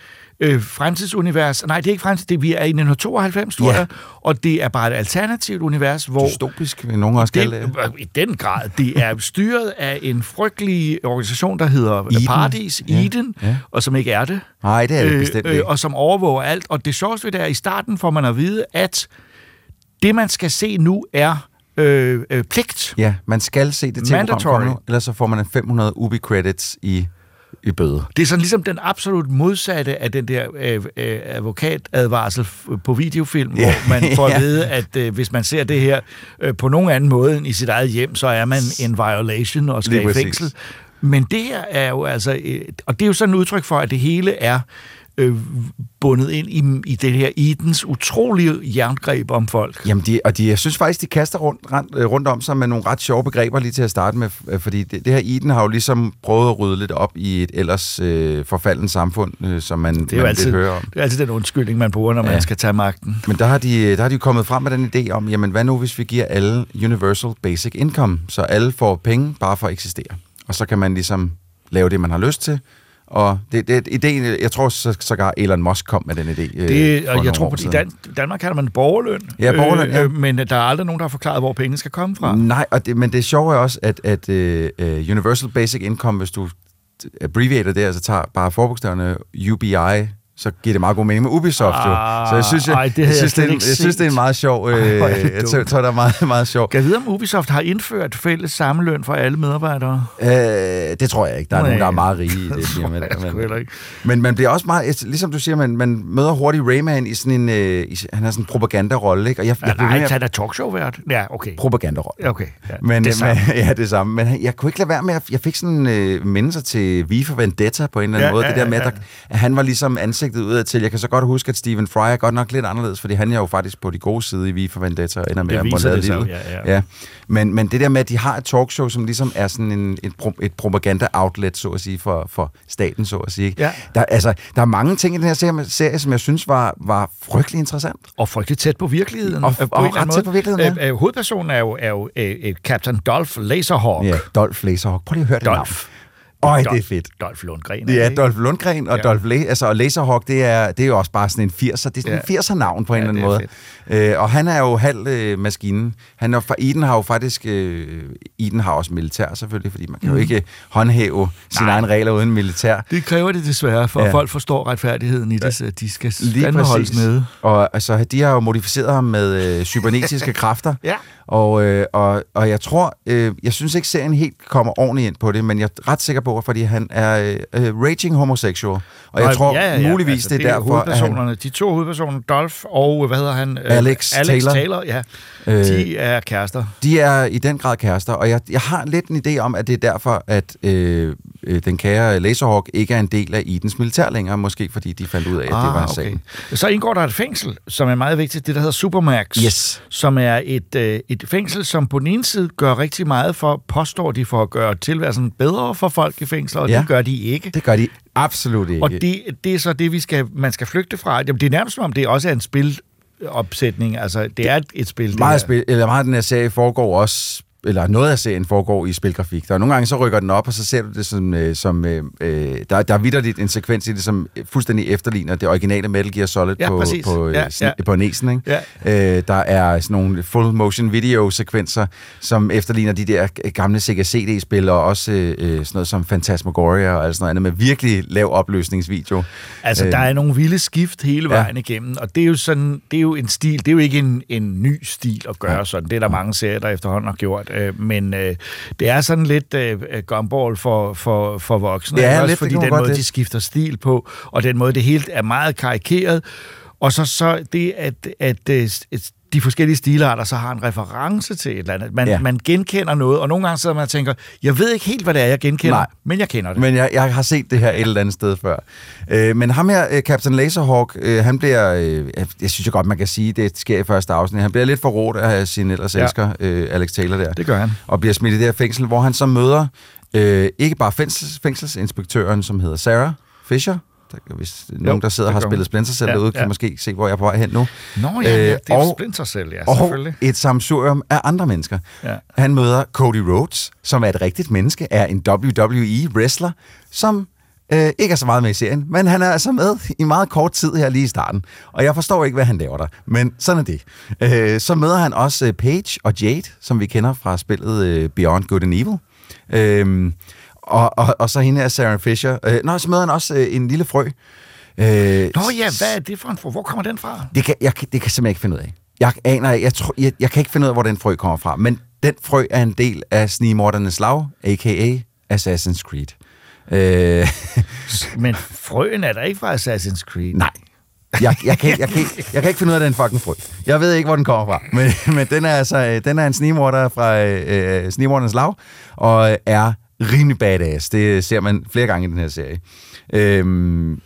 øh, fremtidsunivers. Nej, det er ikke fremtid, det, vi er i 1992, tror Ja. jeg, og det er bare et alternativt univers, hvor... Dystopisk, vil nogen også kalde det. I den grad. Det er styret af en frygtelig organisation, der hedder Eden. Paradis, Ja. Eden, Ja. og som ikke er det. Nej, det er det bestemt ikke. og som overvåger alt. Og det sjoveste ved det er, at i starten får man at vide, at det, man skal se nu, er øh, øh, pligt. Ja, man skal se det til Mandatory. nu, ellers så får man en 500 Ubi-credits i, i bøde. Det er sådan ligesom den absolut modsatte af den der øh, øh, advokatadvarsel på videofilm, Ja. hvor man får at vide, at øh, hvis man ser det her øh, på nogen anden måde end i sit eget hjem, så er man en violation og skal Lige i præcis. fængsel. Men det her er jo altså... Øh, og det er jo sådan et udtryk for, at det hele er øh, bundet ind i, i det her Edens utrolige jerngreb om folk. Jamen, de, og de, jeg synes faktisk, de kaster rundt, rundt, øh, rundt om sig med nogle ret sjove begreber lige til at starte med, øh, fordi det, det her Eden har jo ligesom prøvet at rydde lidt op i et ellers øh, forfaldent samfund, øh, som man, Det er man altid, hører om. det er altid den undskyldning, man bruger, når man Ja. skal tage magten. Men der har, de, der har de kommet frem med den idé om, jamen hvad nu, hvis vi giver alle universal basic income, så alle får penge bare for at eksistere. Og så kan man ligesom lave det, man har lyst til. Og det, det ideen, jeg tror så, sågar Elon Musk kom med den idé. øh, Det, og jeg tror, på, i. Dan- Danmark kalder man borgerløn. Ja, borgerløn, ja. Øh, men der er aldrig nogen, der har forklaret, hvor pengene skal komme fra. Nej, og det, men det sjove er også, at, at uh, Universal Basic Income, hvis du abbreviater det, altså tager bare forbogstaverne UBI, så giver det meget god mening med Ubisoft jo. Ah, Så jeg synes, jeg, ej, det jeg, jeg synes, slet det, er, ikke jeg synes, det er en meget sjov... Ej, Øh, det jeg tror, det er meget, meget sjov. Kan jeg vide, om Ubisoft har indført fælles sammeløn for alle medarbejdere? Øh, det tror jeg ikke. Der er Nej. nogen, der er meget rige i det tror firma. jeg ikke. Men man bliver også meget, ligesom du siger, man, man møder hurtigt Rayman i sådan en, øh, i, han har sådan en propagandarolle, ikke? Og jeg, jeg ved nej, han er talkshow-vært. Ja, okay. propagandarolle. Okay, ja. Men, Det det samme. men, ja, det samme. Men jeg kunne ikke lade være med, at jeg fik sådan øh, mindelser til V for Vendetta på en eller anden Ja, måde. ja, det der med, ja, at, han var ligesom ansigtet udad til. Jeg kan så godt huske, at Stephen Fry er godt nok lidt anderledes, fordi han er jo faktisk på de gode side i V for Vendetta, og ender med at måtte lade livet. ja, ja. ja. Men, men det der med, at de har et talkshow, som ligesom er sådan en, et, pro, et propaganda-outlet, så at sige, for, for staten, så at sige. Ja. Der, altså, der er mange ting i den her serie, serie som jeg synes var, var frygtelig interessant. Og frygteligt tæt på virkeligheden. Og- øh, på og ret tæt på virkeligheden, Øh, øh, hovedpersonen er jo, er jo øh, øh, Captain Dolph Laserhawk. Ja, Dolph Laserhawk. Prøv lige at høre det navn. Øj, det Dolph- er fedt. Dolph Lundgren. Det er ikke? Dolph Lundgren og Ja. Dolph La- altså, og Laserhawk, det er, det er jo også bare sådan en 80'er. Det er sådan Ja. en 80'er navn på en Ja, eller anden det måde. Øh, og han er jo halv øh, maskinen. Han er, fra Eden har jo faktisk... Øh, Eden har også militær selvfølgelig, fordi man kan jo ikke håndhæve sine Nej. egne regler uden militær. Det kræver det desværre, for ja. Folk forstår retfærdigheden i det, så de skal fandme holdes nede. Og altså, de har jo modificeret ham med øh, cybernetiske kræfter. Ja. Og, øh, og, og jeg tror, øh, jeg synes ikke, serien helt kommer ordentligt ind på det, men jeg er ret sikker på, fordi han er øh, øh, raging homosexual. Og jeg Nå, tror muligvis, altså, det er derfor, at han, De to hovedpersoner, Dolph og, hvad hedder han? Øh, Alex Alex Taylor. Taylor ja. Øh, De er kærester. De er i den grad kærester, og jeg, jeg har lidt en idé om, at det er derfor, at øh, øh, den kære Laserhawk ikke er en del af Edens militær længere, måske fordi de fandt ud af, at Ah, det var en sag. Så indgår der et fængsel, som er meget vigtigt, det der hedder Supermax, Yes. som er et, øh, et fængsel, som på den ene side gør rigtig meget for, påstår de for at gøre tilværelsen bedre for folk i fængsler, og Ja. det gør de ikke. Det gør de absolut ikke. Og det, det er så det, vi skal, man skal flygte fra. Jamen, det er nærmest som om, det også er en spilopsætning. Altså, det er et, spil. det meget, her. spil, eller meget den her serie foregår også eller noget af serien foregår i spilgrafik. Der er nogle gange, så rykker den op, og så ser du det som... Øh, som øh, øh, der, der er vidderligt en sekvens i det, som fuldstændig efterligner det originale Metal Gear Solid Ja, på, præcis. på, øh, Ja, sn- ja. på næsen. Ikke? Ja. Øh, der er sådan nogle full motion video sekvenser, som efterligner de der gamle Sega CD-spil, og også øh, sådan noget som Phantasmagoria og alt sådan noget andet, med virkelig lav opløsningsvideo. Altså, Øh, der er nogle vilde skift hele Ja. vejen igennem, og det er jo sådan, det er jo en stil, det er jo ikke en, en ny stil at gøre sådan. Det er der mange serier, der efterhånden har gjort, øh, men øh, det er sådan lidt øh, gumball for, for, for voksne, Ja, ikke? også lidt, det fordi man den måde, lidt. de skifter stil på, og den måde, det hele er meget karikeret, og så, så det, at, at, øh, at de forskellige stilarter så har en reference til et eller andet. Man, ja. Man genkender noget, og nogle gange sidder man og tænker, jeg ved ikke helt, hvad det er, jeg genkender, Nej. men jeg kender det. Men jeg, jeg har set det her et eller andet sted før. Øh, men ham her, øh, Captain Laserhawk, øh, han bliver, øh, jeg, synes jo godt, man kan sige, det sker i første afsnit, han bliver lidt forrådt af sin ellers ja. elsker, øh, Alex Taylor der. Det gør han. Og bliver smidt i det her fængsel, hvor han så møder øh, ikke bare fængsels, fængselsinspektøren, som hedder Sarah Fisher, der, hvis jo, nogen, der sidder og har spillet Splinter Cell Ja, derude, kan ja. måske se, hvor jeg er på vej hen nu. Nå ja, ja det er Øh, og, Splinter Cell, ja, og selvfølgelig. et samsurium af andre mennesker. Ja. Han møder Cody Rhodes, som er et rigtigt menneske, er en WWE-wrestler, som øh, ikke er så meget med i serien, men han er altså med i meget kort tid her lige i starten. Og jeg forstår ikke, hvad han laver der, men sådan er det. Øh, så møder han også øh, Paige og Jade, som vi kender fra spillet øh, Beyond Good and Evil. Øh, og, og, og så hende er Sarah Fisher. Øh, nå, så møder han også øh, en lille frø. Øh, Nå ja, hvad er det for en frø? Hvor kommer den fra? det kan, jeg, det kan jeg simpelthen ikke finde ud af. Jeg aner, jeg, tror, jeg, jeg kan ikke finde ud af, hvor den frø kommer fra, men den frø er en del af Snigmordernes Lav, a.k.a. Assassin's Creed. Øh, Men frøen er der ikke fra Assassin's Creed. nej. Jeg, jeg, kan, jeg, kan, ikke- jeg kan ikke finde ud af den fucking frø. Jeg ved ikke, hvor den kommer fra. Men, men den er altså øh, den er en snigmorder fra øh, øh, Snigmordernes Lav, og er rimelig badass. Det ser man flere gange i den her serie. Øhm,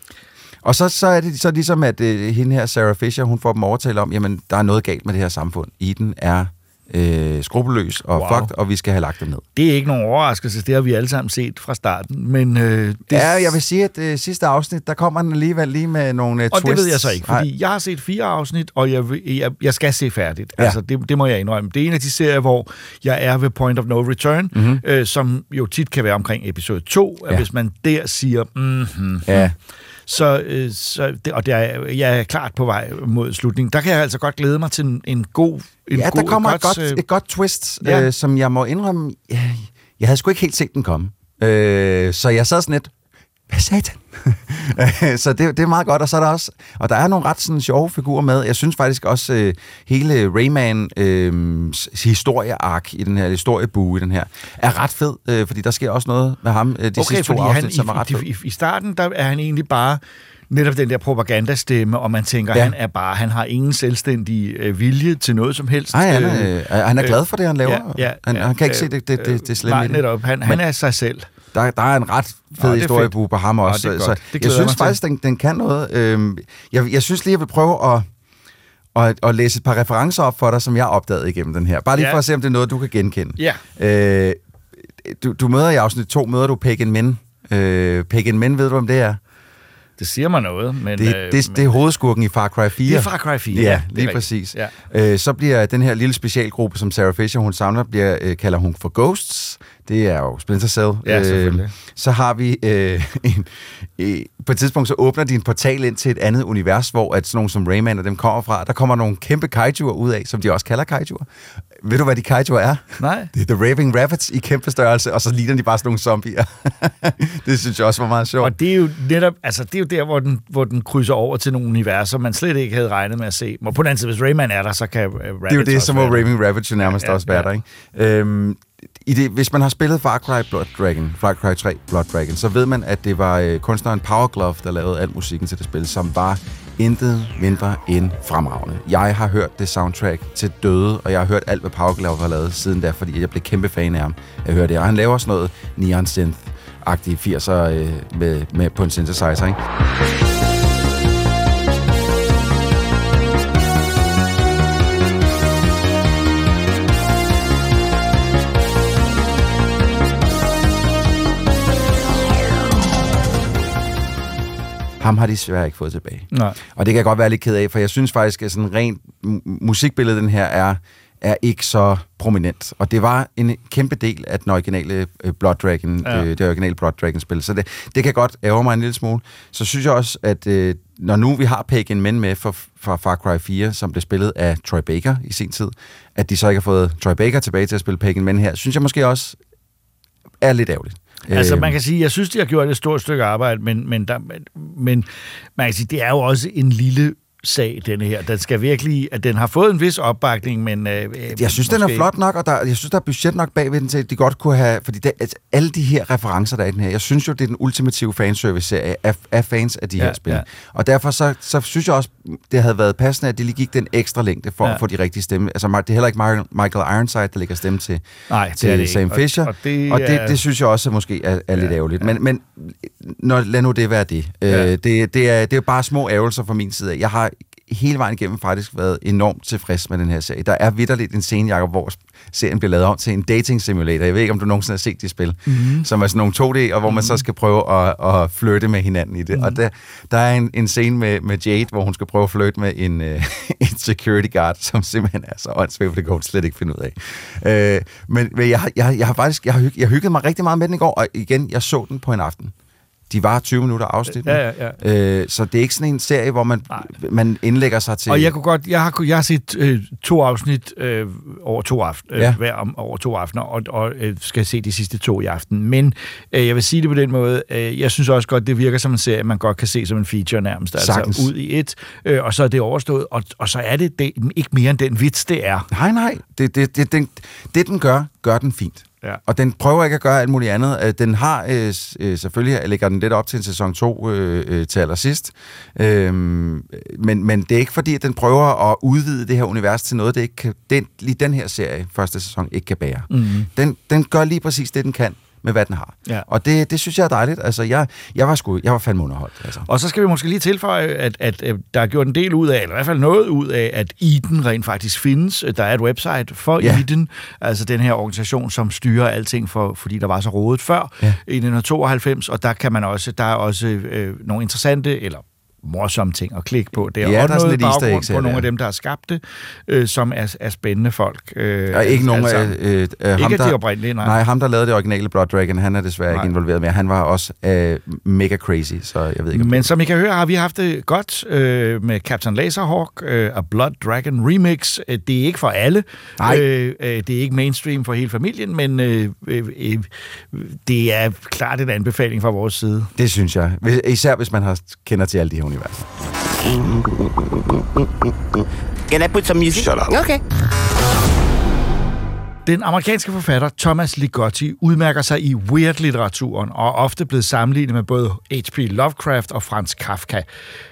og så, så er det så ligesom, at øh, hende her, Sarah Fisher, hun får dem overtalt om, jamen, der er noget galt med det her samfund. Eden er øh, skrupelløs og Wow. fucked, og vi skal have lagt dem ned. Det er ikke nogen overraskelse, det har vi alle sammen set fra starten. Men øh, det. Ja, jeg vil sige, at øh, sidste afsnit, der kommer den alligevel lige med nogle øh, og twists. det ved jeg så ikke, fordi Nej. jeg har set fire afsnit, og jeg, jeg, jeg skal se færdigt. Ja. Altså, det, det må jeg indrømme. Det er en af de serier, hvor jeg er ved point of no return, mm-hmm. øh, som jo tit kan være omkring episode 2, ja. Ja. hvis man der siger, mm-hmm, Ja. Så, øh, så det, og det er, jeg er klart på vej mod slutningen. Der kan jeg altså godt glæde mig til en, en god... En ja, god, der kommer et godt, øh, et godt twist, ja. øh, som jeg må indrømme, jeg, jeg havde sgu ikke helt set den komme. Øh, så jeg sad sådan lidt, hvad satan? så det, det er meget godt, og så er der også, og der er nogle ret sådan, sjove figurer med. Jeg synes faktisk også, øh, hele Rayman øh, historieark i den her, historiebue i den her, er ret fed, øh, fordi der sker også noget med ham, øh, de Okay, sidste to han, afsnit, som er ret i, fed. i, i starten, der er han egentlig bare netop den der propagandastemme, og man tænker, Ja. han er bare, han har ingen selvstændig øh, vilje til noget som helst. Nej, han Øh, er, øh, han er glad for det, han laver. Ja, ja, han, ja, han kan ikke øh, se det, det, det, det slemme Nej, netop. Han, han Men- er sig selv. Der, der er en ret Nå, fed det er historiebue på ham Nå, også. det er så. Det jeg synes faktisk, den, den kan noget. Øhm, jeg, jeg synes lige, jeg vil prøve at, at, at læse et par referencer op for dig, som jeg opdagede igennem den her. Bare lige Ja. for at se, om det er noget, du kan genkende. Ja. Øh, du, du møder i afsnit 2, møder du Pagan Men. Øh, Pagan Men, ved du, om det er? Det siger mig noget, men... Det, øh, det, det er hovedskurken i Far Cry 4. Det er Far Cry 4, Ja, det lige præcis. Ja. Øh, så bliver den her lille specialgruppe, som Sarah Fisher hun samler, bliver, øh, kalder hun for Ghosts. Det er jo Splinter Cell. Ja, selvfølgelig. så har vi øh, en, øh, på et tidspunkt, så åbner de en portal ind til et andet univers, hvor at sådan nogle som Rayman og dem kommer fra. Der kommer nogle kæmpe kaijuer ud af, som de også kalder kaijuer. Ved du, hvad de kaijuer er? Nej. Det er The Raving Rabbits i kæmpe størrelse, og så ligner de bare sådan nogle zombier. det synes jeg også var meget sjovt. Og det er jo netop, altså det er jo der, hvor den, hvor den krydser over til nogle universer, man slet ikke havde regnet med at se. Og på den anden side, hvis Rayman er der, så kan uh, Det er jo det, som Raving Rabbits jo nærmest ja, også være ja. der, ikke? Øhm, i det, hvis man har spillet Far Cry Blood Dragon, Far Cry 3 Blood Dragon, så ved man, at det var øh, kunstneren Power Glove, der lavede al musikken til det spil, som var intet mindre end fremragende. Jeg har hørt det soundtrack til døde, og jeg har hørt alt, hvad Power Glove har lavet siden da, fordi jeg blev kæmpe fan af ham. Jeg hørte det, og han laver sådan noget neon synth-agtige 80'er øh, med, med, på en synthesizer, ikke? Ham har de desværre ikke fået tilbage. Nej. Og det kan jeg godt være lidt ked af, for jeg synes faktisk, at sådan rent mu- musikbilledet den her er, er ikke så prominent. Og det var en kæmpe del af den originale øh, Blood Dragon, Ja. øh, det originale Blood Dragon-spil. Så det, det kan godt ærge mig en lille smule. Så synes jeg også, at øh, når nu vi har Pagan Men med fra, fra Far Cry 4, som blev spillet af Troy Baker i sin tid, at de så ikke har fået Troy Baker tilbage til at spille Pagan Men her, synes jeg måske også er lidt ærgerligt. Altså, Øhm, man kan sige, jeg synes, de har gjort et stort stykke arbejde, men, men, der, men, men man kan sige, det er jo også en lille sag, denne her. Den skal virkelig, at den har fået en vis opbakning, men... Øh, Jeg synes, den er flot nok, og der, jeg synes, der er budget nok bagved den til, at de godt kunne have... Fordi det, altså, alle de her referencer, der er i den her, jeg synes jo, det er den ultimative fanservice-serie af, af fans af de Ja, her spil. ja. Og derfor så, så synes jeg også, det havde været passende, at de lige gik den ekstra længde for Ja. at få de rigtige stemme. Altså, det er heller ikke Michael- Ironside, der lægger stemme til, Nej, det til er det Sam ikke. Og- Fisher. og det og det, er- det synes jeg også måske er, er lidt Ja, ærgerligt. ja. Men, men når, lad nu det være det. Ja. Øh, det, det, er, det er bare små ærgelser fra min side. af. Jeg har hele vejen igennem faktisk været enormt tilfreds med den her serie. Der er vidderligt en scene, Jacob, hvor serien bliver lavet om til en dating simulator. Jeg ved ikke, om du nogensinde har set de spil, mm-hmm. som er sådan nogle 2D, og hvor man så skal prøve at, at flytte med hinanden i det. Mm-hmm. Og der, der er en, en scene med, med Jade, hvor hun skal prøve at flytte med en, uh, en security guard, som simpelthen er så åndssvagt, for det kan hun slet ikke finde ud af. Uh, men men jeg, har- jeg, har- jeg har faktisk jeg har, hygget, jeg hyggede mig rigtig meget med den i går, og igen, jeg så den på en aften. De var 20 minutter afsnit. Ja, ja, ja. Øh, så det er ikke sådan en serie, hvor man, man indlægger sig til... Og jeg kunne godt, jeg har, jeg har set øh, to afsnit øh, over to aften, øh, Ja. hver om, over to aftener, og, og øh, skal se de sidste to i aften. Men øh, jeg vil sige det på den måde, øh, jeg synes også godt, det virker som en serie, man godt kan se som en feature nærmest. Sagtens. Altså ud i et, øh, og så er det overstået, og, og så er det, det ikke mere end den vits, det er. Nej, nej. Det, det, det, den, det, den gør, gør den fint. Ja. Og den prøver ikke at gøre alt muligt andet. Øh, Den har øh, øh, selvfølgelig, lægger den lidt op til en sæson 2 øh, øh, til allersidst. Øhm, men, men det er ikke fordi, at den prøver at udvide det her univers til noget, det ikke kan, den, lige den her serie, første sæson, ikke kan bære. Mm-hmm. Den, den gør lige præcis det, den kan med, hvad den har. Ja. Og det, det synes jeg er dejligt. Altså, jeg, jeg var sgu, jeg var fandme underholdt. Altså. Og så skal vi måske lige tilføje, at, at, at der er gjort en del ud af, eller i hvert fald noget ud af, at Eden rent faktisk findes. Der er et website for Ja. Eden, altså den her organisation, som styrer alting, for, fordi der var så rodet før Ja. i 1992, og der kan man også, der er også øh, nogle interessante, eller morsomme ting at klikke på. Det er Ja, også der er sådan noget lidt eggs her på nogle og af dem, der har skabt det, øh, som er, er spændende folk. Øh, Og ikke nogen altså, af... Øh, øh, ham, Ikke der, de oprindelige, nej. Nej, ham, der lavede det originale Blood Dragon, han er desværre Nej. ikke involveret mere. Han var også øh, mega crazy, så jeg ved ikke... Men som I kan høre, har vi haft det godt øh, med Captain Laserhawk, øh, Blood Dragon Remix. Øh, Det er ikke for alle. Nej. Øh, øh, det er ikke mainstream for hele familien, men øh, øh, det er klart en anbefaling fra vores side. Det synes jeg. Især hvis man har kender til alle de her universer. Can I put some music? Shut up. Okay. Den amerikanske forfatter Thomas Ligotti udmærker sig i weird-litteraturen og er ofte blevet sammenlignet med både H.P. Lovecraft og Franz Kafka.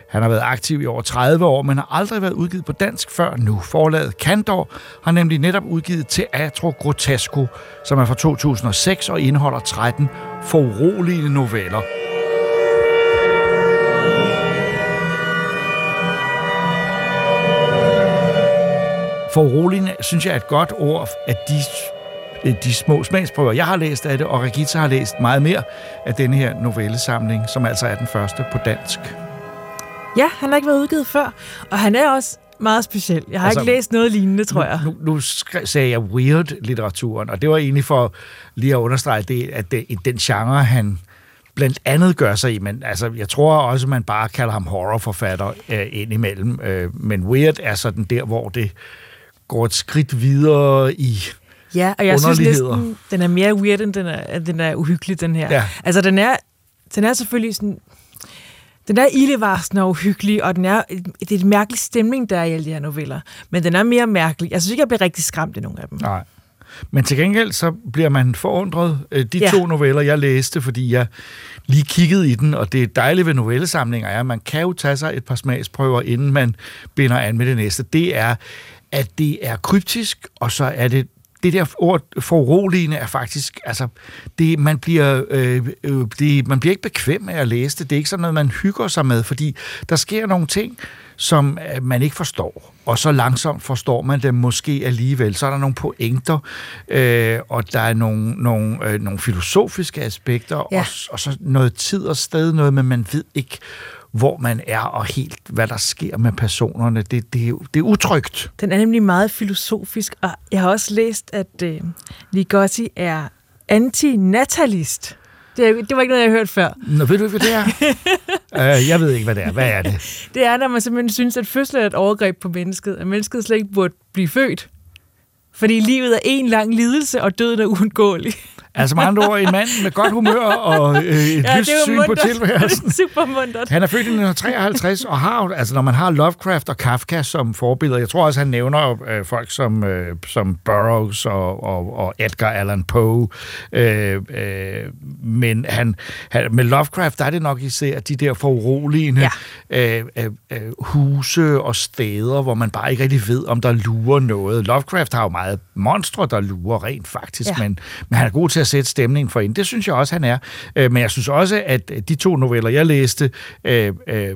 Han har været aktiv i over 30 år, men har aldrig været udgivet på dansk før nu. Forlaget Candor har nemlig netop udgivet Teatro Grotesco, som er fra 2006 og indeholder 13 foruroligende noveller. Foruroligende synes jeg er et godt ord, at de øh, de små smagsprøver. Jeg har læst af det, og Regita har læst meget mere af denne her novellesamling, som altså er den første på dansk. Ja, han har ikke været udgivet før, og han er også meget speciel. Jeg har Altså, ikke læst noget lignende, tror jeg. Nu, nu skre- sagde jeg weird-litteraturen, og det var egentlig for lige at understrege det, at det, den genre, han blandt andet gør sig i, men altså, jeg tror også, man bare kalder ham horrorforfatter øh, indimellem, øh, men weird er sådan der, hvor det går et skridt videre i... Ja, og jeg synes næsten, den er mere weird, end den er, den er uhyggelig, den her. Ja. Altså, den er, den er selvfølgelig sådan... Den er ildevarsende og uhyggelig, og den er, det er et mærkelig stemning, der er i alle de her noveller. Men den er mere mærkelig. Jeg synes ikke, jeg bliver rigtig skræmt i nogle af dem. Nej. Men til gengæld så bliver man forundret. Øh, De. Ja. to noveller, jeg læste, fordi jeg lige kiggede i den, og det dejlige ved novellesamlinger er, at man kan jo tage sig et par smagsprøver, inden man binder an med det næste. Det er, at det er kryptisk, og så er det det der ord foruroligende er faktisk, altså, det, man, bliver, øh, øh, det, man bliver ikke bekvem med at læse det. Det er ikke sådan noget, man hygger sig med, fordi der sker nogle ting, som øh, man ikke forstår, og så langsomt forstår man dem måske alligevel. Så er der nogle pointer, øh, og der er nogle, nogle, øh, nogle filosofiske aspekter, Ja. og, og så noget tid og sted, noget, men man ved ikke, hvor man er, og helt, hvad der sker med personerne. Det, det, er det er utrygt. Den er nemlig meget filosofisk, og jeg har også læst, at øh, Ligotti er antinatalist. Det, det var ikke noget, jeg har hørt før. Nå, ved du ikke, hvad det er? uh, jeg ved ikke, hvad det er. Hvad er det? Det er, når man simpelthen synes, at fødsel er et overgreb på mennesket, at mennesket slet ikke burde blive født. Fordi livet er en lang lidelse, og døden er uundgåelig. Altså med andre ord, en mand med godt humør og øh, et ja, lyst syn på tilværelsen. Super mundret. Han er født i 1953, og har altså når man har Lovecraft og Kafka som forbilleder, jeg tror også, han nævner øh, folk som, øh, som Burroughs og, og, og Edgar Allan Poe, øh, øh, men han, han, med Lovecraft, der er det nok især de der foruroligende ja. øh, øh, øh, huse og steder, hvor man bare ikke rigtig ved, om der lurer noget. Lovecraft har jo meget monstre, der lurer rent faktisk. Ja. men, men han er god til at sætte stemningen for en. Det synes jeg også, han er. Øh, men jeg synes også, at de to noveller, jeg læste, øh, øh,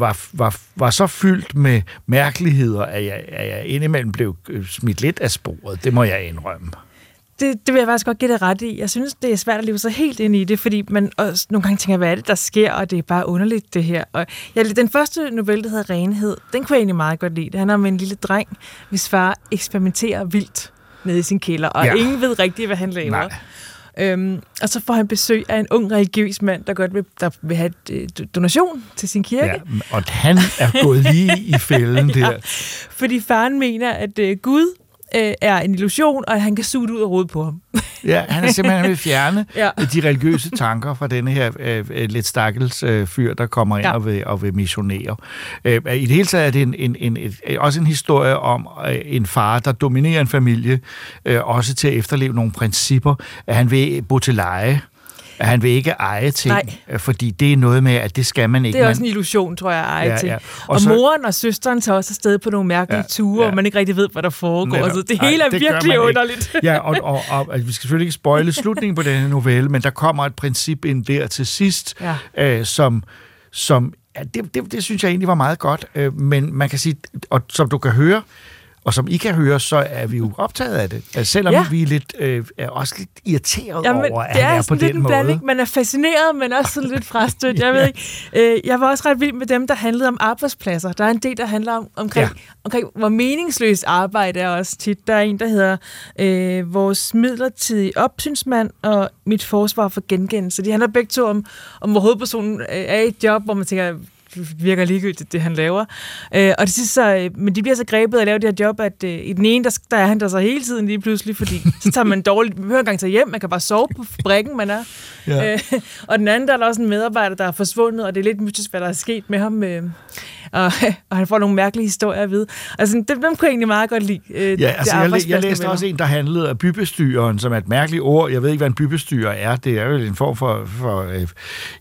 var, var, var så fyldt med mærkeligheder, at jeg, at jeg indimellem blev øh, smidt lidt af sporet. Det må jeg indrømme. Det, det vil jeg faktisk godt give det ret i. Jeg synes, det er svært at leve sig helt ind i det, fordi man også nogle gange tænker, hvad er det, der sker, og det er bare underligt, det her. Og ja, den første novelle, der hedder Renhed, den kunne jeg egentlig meget godt lide. Det handler om en lille dreng, hvis far eksperimenterer vildt nede i sin kælder, og Ja. ingen ved rigtigt, hvad han laver. Nej. Øhm, og så får han besøg af en ung religiøs mand, der godt vil, der vil have et, øh, donation til sin kirke. Ja, og han er gået lige i fælden der. Ja. Fordi faren mener, at øh, Gud øh, er en illusion, og at han kan suge det ud af hovedet på ham. Ja, han er simpelthen han vil fjerne ja. Ja. de religiøse tanker fra denne her øh, øh, lidt stakkels øh, fyr, der kommer ind ja. Og, vil, og vil missionere. Øh, I det hele taget er det en, en, en, et, også en historie om øh, en far, der dominerer en familie, øh, også til at efterleve nogle principper, at han vil bo til leje, at han vil ikke eje ting, Nej. øh, fordi det er noget med, at det skal man ikke. Det er også en illusion, tror jeg, at eje Ja, til. ja. Og Og, så- moren og søsteren tager også afsted på nogle mærkelige Ja, ture, ja. og man ikke rigtig ved, hvad der foregår. Netop. Altså, det Ej, hele er det gør virkelig underligt. Ja, og, og, og, og vi skal selvfølgelig ikke spoile slutningen på denne novelle, men der kommer et princip ind der til sidst, Ja. øh, som, som ja, det, det, det synes jeg egentlig var meget godt, øh, men man kan sige, og som du kan høre, Og som I kan høre, så er vi jo optaget af det. Altså, selvom Ja. ja. vi er, lidt, øh, er også lidt irriteret Jamen, over, at det han er, er på lidt den en måde. blanding. Man er fascineret, men også sådan lidt frastødt. Jeg ved ikke. Øh, jeg var også ret vild med dem, der handlede om arbejdspladser. Der er en del, der handler om, omkring, ja. omkring hvor meningsløst arbejde er også tit. Der er en, der hedder øh, Vores midlertidige opsynsmand og Mit forsvar for gengældelse. De handler begge to om, om hvor hovedpersonen øh, er i et job, hvor man tænker, virker ligegyldigt, det han laver. Øh, og det sidste så, øh, men de bliver så grebet at lave det her job, at øh, i den ene, der, der er han der så hele tiden lige pludselig, fordi så tager man dårligt, man behøver engang tage hjem, man kan bare sove på fabrikken, man er. Ja. Øh, og den anden, der er der også en medarbejder, der er forsvundet, og det er lidt mystisk, hvad der er sket med ham. Øh, og, og han får nogle mærkelige historier at vide. Altså, dem, dem kunne jeg egentlig meget godt lide. Øh, Ja, altså jeg, jeg læste også en, der handlede af bybestyreren, som er et mærkeligt ord. Jeg ved ikke, hvad en bybestyrer er. Det er jo en form for, for øh,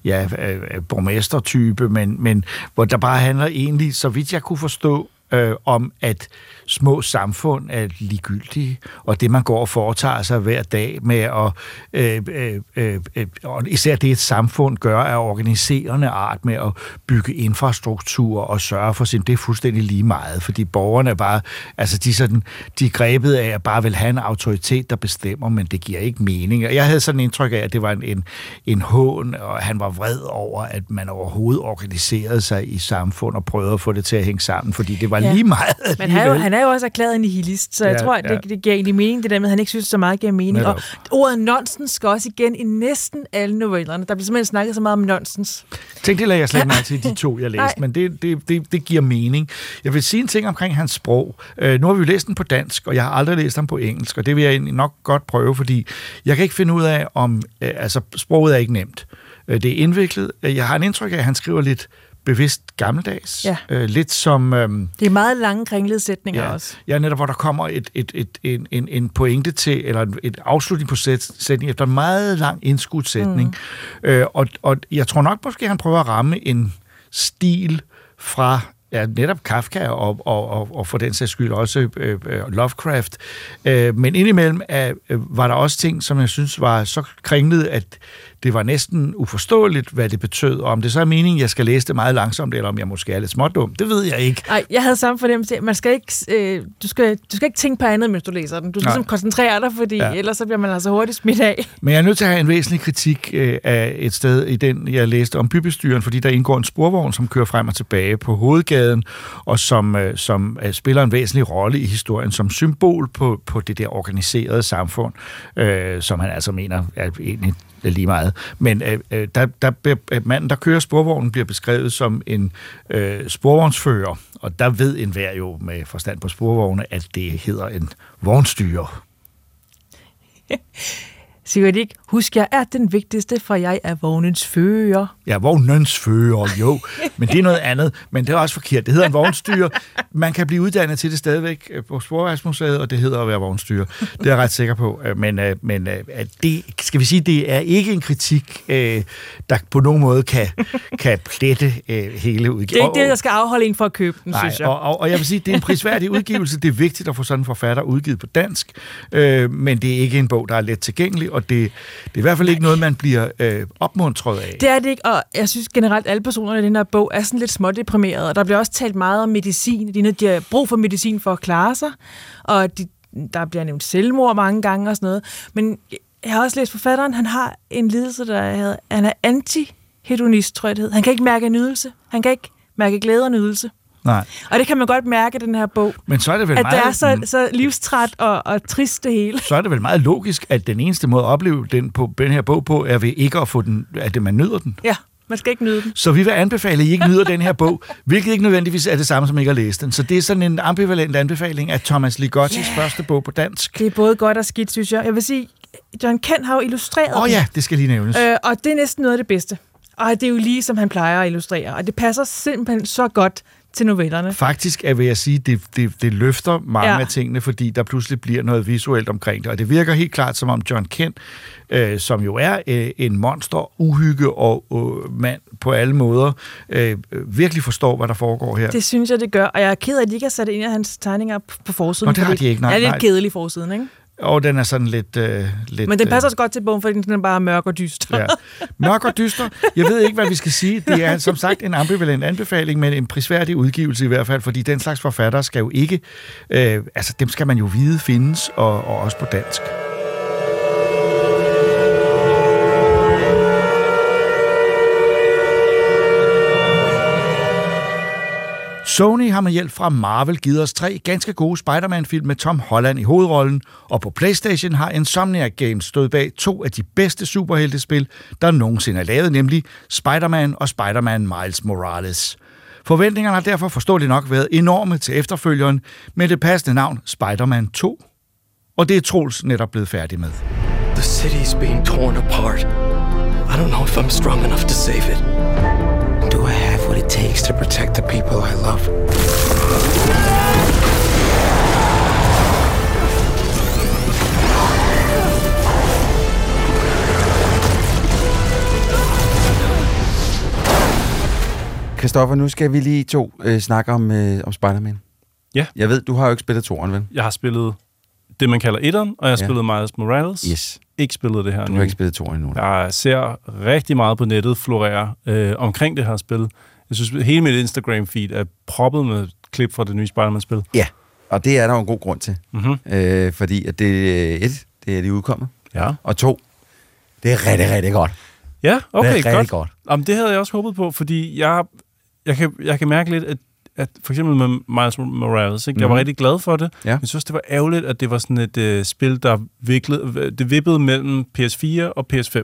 ja, øh, øh, borgmestertype, men, men hvor der bare handler egentlig, så vidt jeg kunne forstå, øh, om at små samfund er ligegyldige, og det, man går og foretager sig hver dag med at, øh, øh, øh, øh, og især det, et samfund gør af organiserende art med at bygge infrastruktur og sørge for sin, det er fuldstændig lige meget, fordi borgerne er bare, altså de er, sådan, de er grebet af at bare vil have en autoritet, der bestemmer, men det giver ikke mening. Og jeg havde sådan en indtryk af, at det var en, en, en hån, og han var vred over, at man overhovedet organiserede sig i samfund og prøvede at få det til at hænge sammen, fordi det var Ja. lige meget Men han er, alligevel. Han er jo også erklæret nihilist, så jeg Ja, tror, at det, ja. det giver egentlig mening, det der med, at han ikke synes, så meget giver mening. Netop. Og ordet nonsens skal også igen i næsten alle novellerne. Der bliver simpelthen snakket så meget om nonsens. Tænk, det lagde jeg slet mærke til de to, jeg læste, men det, det, det, det giver mening. Jeg vil sige en ting omkring hans sprog. Øh, nu har vi jo læst den på dansk, og jeg har aldrig læst den på engelsk, og det vil jeg nok godt prøve, fordi jeg kan ikke finde ud af, om... Øh, altså, sproget er ikke nemt. Øh, det er indviklet. Øh, Jeg har en indtryk af, at han skriver lidt bevidst gammeldags. Ja. Øh, lidt som... Øh, Det er meget lange, kringlede sætninger Ja, også. ja, netop hvor der kommer et, et, et, en, en, en pointe til, eller en- et afslutning på sæt, sætning efter en meget lang indskudsætning. Mm. Øh, og, og jeg tror nok måske, han prøver at ramme en stil fra ja, netop Kafka og, og, og, og for den sags skyld også øh, øh, Lovecraft. Øh, men indimellem er, øh, var der også ting, som jeg synes var så kringlet, at det var næsten uforståeligt, hvad det betød. Og om det så er meningen, jeg skal læse det meget langsomt, eller om jeg måske er lidt smådum, det ved jeg ikke. Nej, jeg havde samme fornemmelse. Man skal ikke, øh, du, skal, du skal ikke tænke på andet, mens du læser den. Du skal Nej. ligesom koncentrere dig, fordi Ja. ellers så bliver man altså hurtigt smidt af. Men jeg er nødt til at have en væsentlig kritik øh, af et sted i den, jeg læste om bybestyren, fordi der indgår en sporvogn, som kører frem og tilbage på hovedgaden, og som, øh, som øh, spiller en væsentlig rolle i historien som symbol på, på det der organiserede samfund, øh, som han altså mener er er lige meget. Men øh, øh, der, der, øh, manden, der kører sporvognen, bliver beskrevet som en øh, sporvognsfører, og der ved enhver jo med forstand på sporvogne, at det hedder en vognstyrer. Sigurd ikke, husk, jeg er den vigtigste, for jeg er vognens fører. Ja, vognens fører, jo. Men det er noget andet. Men det er også forkert. Det hedder en vognstyre. Man kan blive uddannet til det stadigvæk øh, på Sporvejsmuseet, og det hedder at være vognstyre. Det er jeg ret sikker på. Øh, Men, øh, men det, skal vi sige, det er ikke en kritik, der på nogen måde kan, kan plette hele udgivelsen. Det er ikke det, der skal afholde en for at købe den, Nej, synes jeg. og, og, og jeg vil sige, det er en prisværdig udgivelse. Det er vigtigt at få sådan en forfatter udgivet på dansk, men det er ikke en bog, der er let tilgængelig, og det, det er i hvert fald ikke noget, man bliver øh, opmuntret af. Det er det ikke, og jeg synes generelt, at alle personerne i den her bog er sådan lidt smådeprimerede, og der bliver også talt meget om medicin. De, de har brug for medicin for at klare sig, og de, der bliver nævnt selvmord mange gange og sådan noget. Men jeg har også læst forfatteren, han har en lidelse, der hedder, han er anti-hedonist, tror jeg det hedder. Han kan ikke mærke nydelse. Han kan ikke mærke glæde og nydelse. Nej. Og det kan man godt mærke i den her bog. Men så er det vel At meget, det er så, så livstræt og, og trist det hele. så er det vel meget logisk, at den eneste måde at opleve den, på, den her bog på, er ved ikke at få den, at man nyder den. Ja, man skal ikke nyde den. Så vi vil anbefale, at I ikke nyder den her bog, hvilket ikke nødvendigvis er det samme som ikke at læse den. Så det er sådan en ambivalent anbefaling af Thomas Ligottis Ja. første bog på dansk. Det er både godt og skidt, synes jeg. Jeg vil sige, John Kent har jo illustreret Åh oh, ja, det skal lige nævnes. Øh, og det er næsten noget af det bedste. Og det er jo lige, som han plejer at illustrere. Og det passer simpelthen så godt til novellerne. Faktisk er, vil jeg sige, det, det, det løfter mange ja. Af tingene, fordi der pludselig bliver noget visuelt omkring det. Og det virker helt klart, som om John Kent, øh, som jo er øh, en monster, uhygge og øh, mand på alle måder, øh, virkelig forstår, hvad der foregår her. Det synes jeg, det gør. Og jeg er ked af, at de ikke har sat en af hans tegninger på forsiden. Nå, det har de ikke. Nej, det er lidt kedelig forsiden, ikke? Og den er sådan lidt... Øh, lidt Men den passer øh, også godt til bogen, fordi den er bare mørk og dyster. Ja. Mørk og dyster. Jeg ved ikke, hvad vi skal sige. Det er som sagt en ambivalent anbefaling, men en prisværdig udgivelse i hvert fald, fordi den slags forfattere skal jo ikke... Øh, altså, dem skal man jo vide findes, og, og også på dansk. Sony har med hjælp fra Marvel givet os tre ganske gode Spider-Man-film med Tom Holland i hovedrollen, og på PlayStation har Insomniac Games stået bag to af de bedste superheltespil, der nogensinde er lavet, nemlig Spider-Man og Spider-Man Miles Morales. Forventningerne har derfor forståeligt nok været enorme til efterfølgeren med det passende navn Spider-Man 2. Og det er Troels netop blevet færdig med. The city's being torn apart. I don't know if I'm strong enough to save it it takes to protect the people I love? Christoffer, nu skal vi lige to øh, snakke om, øh, om Spider-Man. Ja. Jeg ved, du har jo ikke spillet toeren, vel? Jeg har spillet det, man kalder etteren, og jeg har Ja. spillet Miles Morales. Yes. Ikke spillet det her Du nu. har ikke spillet toeren endnu. Jeg ser rigtig meget på nettet florere øh, omkring det her spil. Jeg synes, hele mit Instagram-feed er proppet med klip fra det nye Spider-Man-spil. Ja, og det er der jo en god grund til. Mhm. Øh, fordi at det øh, et, det er lige udkommet. Ja. Og to, det er rigtig, rigtig godt. Ja, okay, det er godt. godt. Jamen, det havde jeg også håbet på, fordi jeg, jeg, kan, jeg kan mærke lidt, at, at for eksempel med Miles Morales, ikke? jeg var Mhm. rigtig glad for det. Ja. Jeg synes, det var ærgerligt, at det var sådan et øh, spil, der viklede, det vippede mellem PS4 og PS5.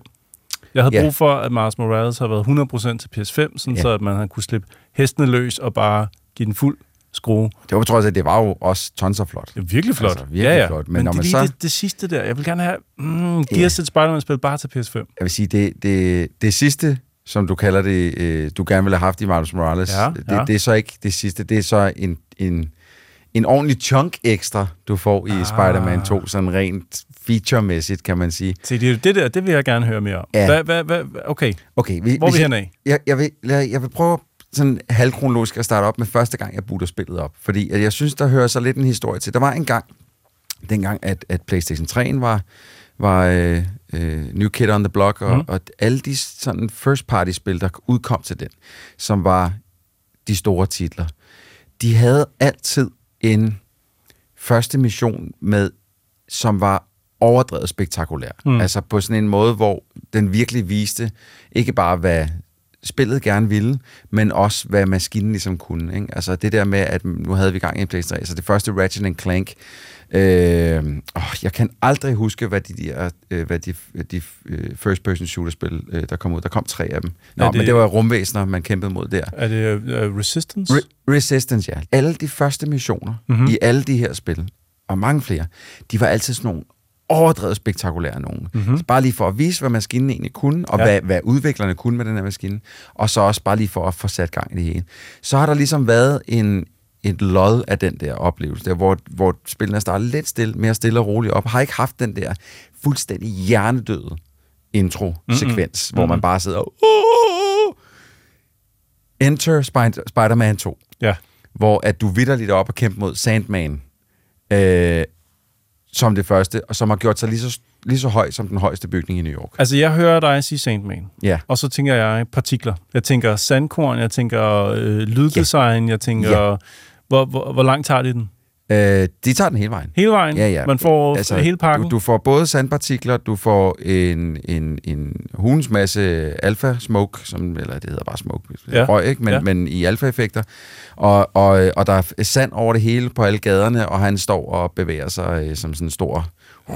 Jeg havde Ja. brug for, at Miles Morales havde været 100% til PS5, sådan Ja. så at man havde kunne slippe hestene løs og bare give den fuld skrue. Det var trods alt, det var jo også tons flot. Det er virkelig flot. Altså, virkelig ja, ja. flot. Men, Men, når det man så... det, det, sidste der. Jeg vil gerne have mm, Gears et Spider-Man-spil bare til PS5. Jeg vil sige, det, det, det sidste, som du kalder det, øh, du gerne ville have haft i Miles Morales, Ja, det, ja. det er så ikke det sidste. Det er så en, en, en ordentlig chunk ekstra, du får i Ah. Spider-Man 2, sådan rent featuremæssigt, kan man sige. Se, det, er det der, det vil jeg gerne høre mere om. Ja. Hvad, hvad, hvad, okay, Okay, vi, hvor er vi henad? Jeg, jeg, vil, jeg, jeg vil prøve sådan halvkronologisk at starte op med første gang, jeg booter spillet op. Fordi at jeg synes, der hører så lidt en historie til. Der var en gang, dengang at, at PlayStation 3'en var, var øh, øh, New Kid on the Block, og, mm. og alle de sådan first party spil, der udkom til den, som var de store titler, de havde altid en første mission med, som var overdrevet spektakulær. Mm. Altså på sådan en måde, hvor den virkelig viste ikke bare, hvad spillet gerne ville, men også, hvad maskinen ligesom kunne. Ikke? Altså det der med, at nu havde vi gang i en PlayStation 3, altså det første Ratchet and Clank, øh, åh, jeg kan aldrig huske, hvad de, der, øh, hvad de, de øh, first-person shooter-spil, øh, der kom ud. Der kom tre af dem. Nå, Er det... men det var rumvæsener, man kæmpede mod der. Er det uh, Resistance? Re- Resistance, ja. Alle de første missioner Mhm. mm-hmm. i alle de her spil, og mange flere, de var altid sådan nogle overdrevet spektakulære nogen. Mhm. Mm-hmm. Så bare lige for at vise, hvad maskinen egentlig kunne, og Ja. hvad, hvad udviklerne kunne med den her maskine, og så også bare lige for at få sat gang i det hele. Så har der ligesom været en, et lod af den der oplevelse, der, hvor, hvor spillene starter lidt stille, mere stille og roligt op, har ikke haft den der fuldstændig hjernedøde intro-sekvens, mm-hmm. hvor man bare sidder og... Enter Spider- Spider-Man 2 Ja. hvor at du vidderligt er op og kæmpe mod Sandman øh, som det første, og som har gjort sig lige så, lige så høj som den højeste bygning i New York. Altså, jeg hører dig sige Sandman. Ja. Og så tænker jeg partikler. Jeg tænker sandkorn, jeg tænker øh, lyddesign, jeg tænker... Ja. Hvor, hvor, hvor langt tager de den? Øh, de tager den hele vejen. Hele vejen? Ja, ja. Man får altså, hele pakken? Du, du får både sandpartikler, du får en, en, en hulens masse alfa smoke, som, eller det hedder bare smoke, Ja. røg, ikke? Men, Ja. men i alfa-effekter. Og, og, og der er sand over det hele på alle gaderne, og han står og bevæger sig øh, som sådan en stor... og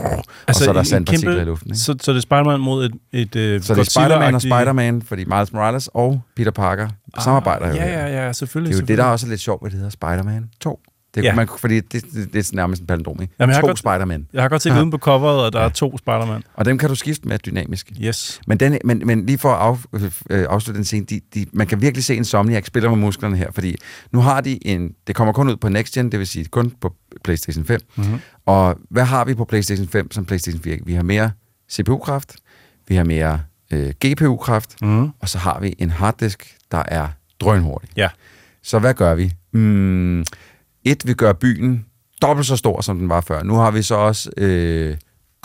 så er der Altså, sandpartikler kæmpe- i luften. Ikke? Så, så det er Spider-Man mod et, et øh, Så det er Spider-Man og Spider-Man, fordi Miles Morales og Peter Parker ah, samarbejder jo. Ja, ja, ja, selvfølgelig. Det er jo det, selvfølgelig. der også er lidt sjovt, hvad det hedder Spider-Man 2. Det, Ja. ja. man, fordi det, det, det er nærmest en palindrom, ikke? Jamen, jeg to Spider-Man. Jeg har godt set Ja. viden på coveret, at der er to Spider-Man. Og dem kan du skifte med dynamisk. Yes. Men, den, men, men lige for at af, øh, afslutte den scene, de, de, man kan virkelig se en Insomniac spiller med musklerne her, fordi nu har de en, det kommer kun ud på Next Gen, det vil sige kun på PlayStation 5. Mhm. Og hvad har vi på PlayStation 5 som PlayStation 4? Vi har mere CPU-kraft, vi har mere øh, GPU-kraft, Mhm. og så har vi en harddisk, der er drønhurtig. Ja. Så hvad gør vi? Mm, et, vi gør byen dobbelt så stor, som den var før. Nu har vi så også øh,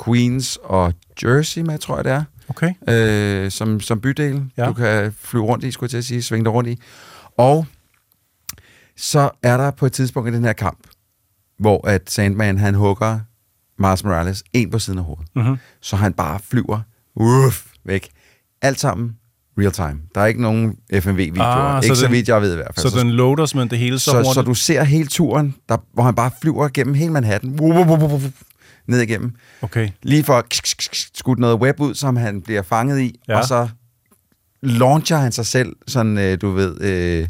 Queens og Jersey med, tror jeg det er, Okay. øh, som, som bydel, Ja. du kan flyve rundt i, skulle jeg til at sige, svinge dig rundt i. Og så er der på et tidspunkt i den her kamp, hvor at Sandman, han hugger Miles Morales en på siden af hovedet. Mhm. Så han bare flyver uff, væk. Alt sammen real time. Der er ikke nogen FMV-videoer. Ah, så ikke så, den- vidt jeg ved i hvert fald. Så den loader simpelthen det hele så, så, hurtigt. så du ser hele turen, der, hvor han bare flyver gennem hele Manhattan. Ned igennem. Okay. Lige for at skudt noget web ud, som han bliver fanget i. Ja. Og så launcher han sig selv, sådan, øh, du ved, øh,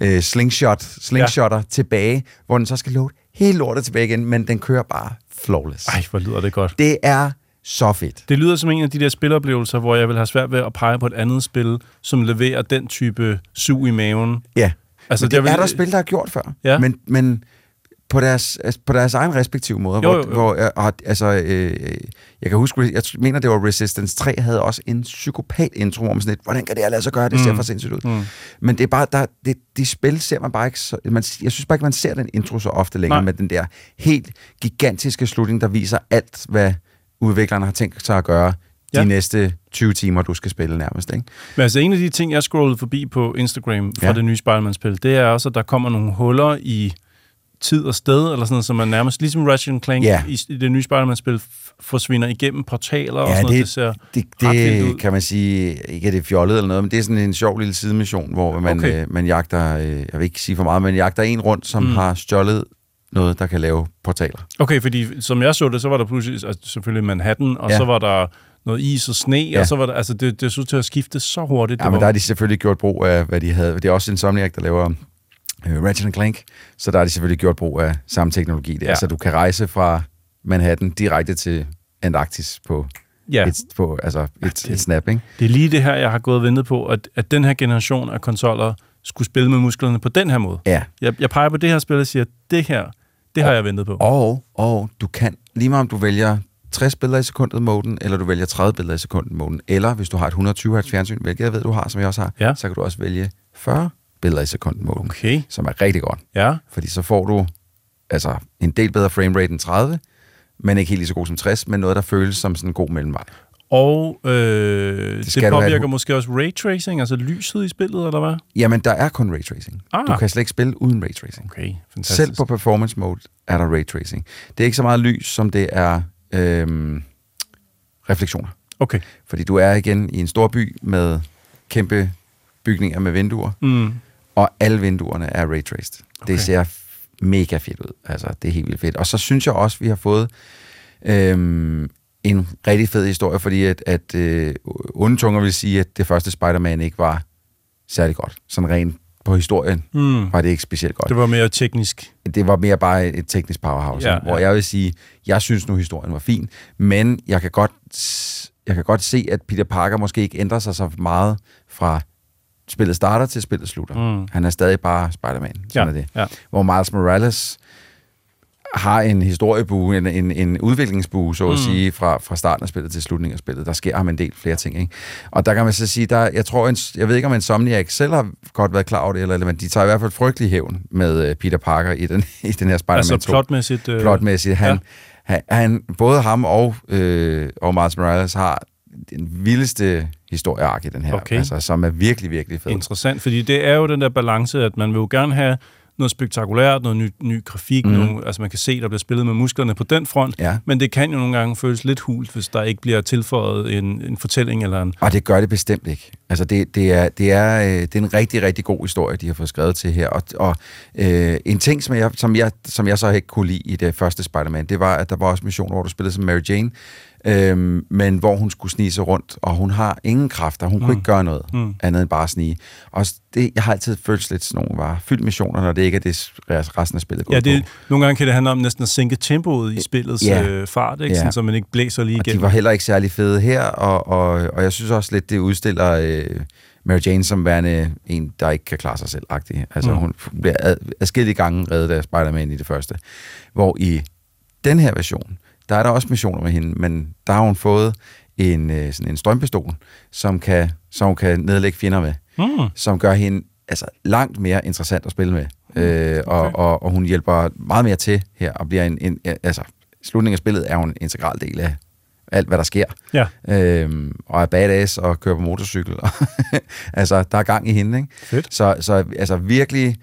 øh, slingshot, slingshotter ja. tilbage, hvor den så skal load helt lortet tilbage igen, men den kører bare flawless. Ej, hvor lyder det godt. Det er så fedt. Det lyder som en af de der spiloplevelser, hvor jeg vil have svært ved at pege på et andet spil, som leverer den type sug i maven. Ja. Altså, men det det vil- er der spil, der har gjort før. Ja. Men, men på deres, altså, på deres egen respektive måde. Jo, hvor, jo, jo. Hvor, øh, og, altså, øh, jeg kan huske, jeg mener, det var Resistance 3, havde også en psykopat intro, man sådan lidt, hvordan kan det her lade sig gøre? Det ser Mm. for sindssygt ud. Mm. Men det er bare, der, det, de spil ser man bare ikke så, man, jeg synes bare ikke, man ser den intro så ofte længere, Nej. med den der helt gigantiske slutning, der viser alt, hvad udviklerne har tænkt sig at gøre Ja. de næste 20 timer, du skal spille nærmest. Ikke? Men altså, en af de ting, jeg scrollede forbi på Instagram fra ja. Det nye Spider-Man-spil, det er også, at der kommer nogle huller i tid og sted, eller sådan noget, som man nærmest, ligesom Ratchet Clank Ja. i, i det nye Spider-Man-spil, forsvinder igennem portaler og Ja, sådan noget. det- Det ser Det, vildt ud. det kan man sige, ikke at det er fjollet eller noget, men det er sådan en sjov lille sidemission, hvor man, Okay. øh, man jagter, øh, jeg vil ikke sige for meget, men jagter en rundt, som mm. har stjålet noget, der kan lave portaler. Okay, fordi som jeg så det, så var der pludselig altså, selvfølgelig Manhattan, og ja. Ja. så var der noget is og sne, ja. Ja. og så var der, altså det, det så til at skifte så hurtigt. Ja, det men var, der har de selvfølgelig gjort brug af, hvad de havde. Det er også Insomniac, der laver øh, Ratchet Clank, så der har de selvfølgelig gjort brug af samme teknologi der. Ja. Ja. Så du kan rejse fra Manhattan direkte til Antarktis på, Ja. et, på altså et, et snap, ikke? Det er lige det her, jeg har gået og ventet på, at, at den her generation af konsoller skulle spille med musklerne på den her måde. Ja. Jeg, jeg peger på det her spil og siger, det her, det har jeg ventet på. Og, og du kan, lige meget om du vælger 60 billeder i sekundet moden, eller du vælger 30 billeder i sekundet moden, eller hvis du har et 120 Hz fjernsyn, hvilket jeg ved, du har, som jeg også har, Ja. så kan du også vælge 40 billeder i sekundet moden, Okay. som er rigtig godt. Ja. Fordi så får du altså en del bedre framerate end 30, men ikke helt lige så god som 60, men noget, der føles som sådan en god mellemvej. Og øh, det, det du have. påvirker måske også raytracing, altså lyset i spillet, eller hvad? Jamen, der er kun raytracing. Ah. Du kan slet ikke spille uden raytracing. Okay, fantastisk. Selv på performance mode er der raytracing. Det er ikke så meget lys, som det er øhm, refleksioner. Okay. Fordi du er igen i en stor by med kæmpe bygninger med vinduer, Mm. og alle vinduerne er raytraced. Okay. Det ser mega fedt ud. Altså, det er helt vildt fedt. Og så synes jeg også, vi har fået øhm, en rigtig fed historie, fordi at, at øh, onde tunger vil sige, at det første Spider-Man ikke var særlig godt. Sådan rent på historien Mm. var det ikke specielt godt. Det var mere teknisk. det var mere bare et teknisk powerhouse, Ja, ja, hvor jeg vil sige, jeg synes nu, historien var fin, men jeg kan godt, jeg kan godt se, at Peter Parker måske ikke ændrer sig så meget fra spillet starter til spillet slutter. Mm. Han er stadig bare Spider-Man. Sådan Ja, er det. ja. Hvor Miles Morales har en historiebue, en, en, en udviklingsbue, så at Mm. sige, fra, fra starten af spillet til slutningen af spillet. Der sker ham en del flere ting, ikke? Og der kan man så sige, der, jeg tror, en, jeg ved ikke, om Insomniac selv har godt været klar over det, eller, eller men de tager i hvert fald frygtelig hævn med uh, Peter Parker i den, i den her Spider-Man Altså 2 plotmæssigt. Øh, plotmæssigt. Han, ja. han, både ham og, øh, og Miles Morales har den vildeste historieark i den her, Okay. altså, som er virkelig, virkelig fed. Interessant, fordi det er jo den der balance, at man vil jo gerne have noget spektakulært, noget ny, ny grafik, mm. Nogle, altså man kan se, der bliver spillet med musklerne på den front, Ja. men det kan jo nogle gange føles lidt hult, hvis der ikke bliver tilføjet en, en fortælling eller en... Og det gør det bestemt ikke. Altså, det, det, er, det, er, øh, det er en rigtig, rigtig god historie, de har fået skrevet til her. Og, og øh, en ting, som jeg, som, jeg, som jeg så ikke kunne lide i det første Spider-Man, det var, at der var også missioner, hvor du spillede som Mary Jane, øh, men hvor hun skulle snige sig rundt, og hun har ingen kræfter. Hun mm. kunne ikke gøre noget Mm. andet end bare snige. Og det, jeg har altid følt lidt sådan nogle var fyldt missioner, når det ikke er det, resten af spillet går Ja, det, på. nogle gange kan det handle om næsten at sænke tempoet i spillets Ja. øh, fart, ikke? Ja. Sådan, så man ikke blæser lige Og igennem. de var heller ikke særlig fede her, og, og, og jeg synes også lidt, det udstiller øh, Mary Jane som værende en, der ikke kan klare sig selv -agtig. Altså mm. hun bliver ad, adskillige gange reddet af Spider-Man i det første. Hvor i den her version, der er der også missioner med hende, men der har hun fået en, øh, sådan en strømpistol, som, kan, som hun kan nedlægge fjender med, Mm. som gør hende altså, langt mere interessant at spille med. øh, og, okay. og, og hun hjælper meget mere til her, og bliver en, en altså, slutningen af spillet er hun en integral del af alt, hvad der sker. Ja. Øhm, og er badass og kører på motorcykel. altså, der er gang i hende, ikke? Fedt. Så, så altså virkelig...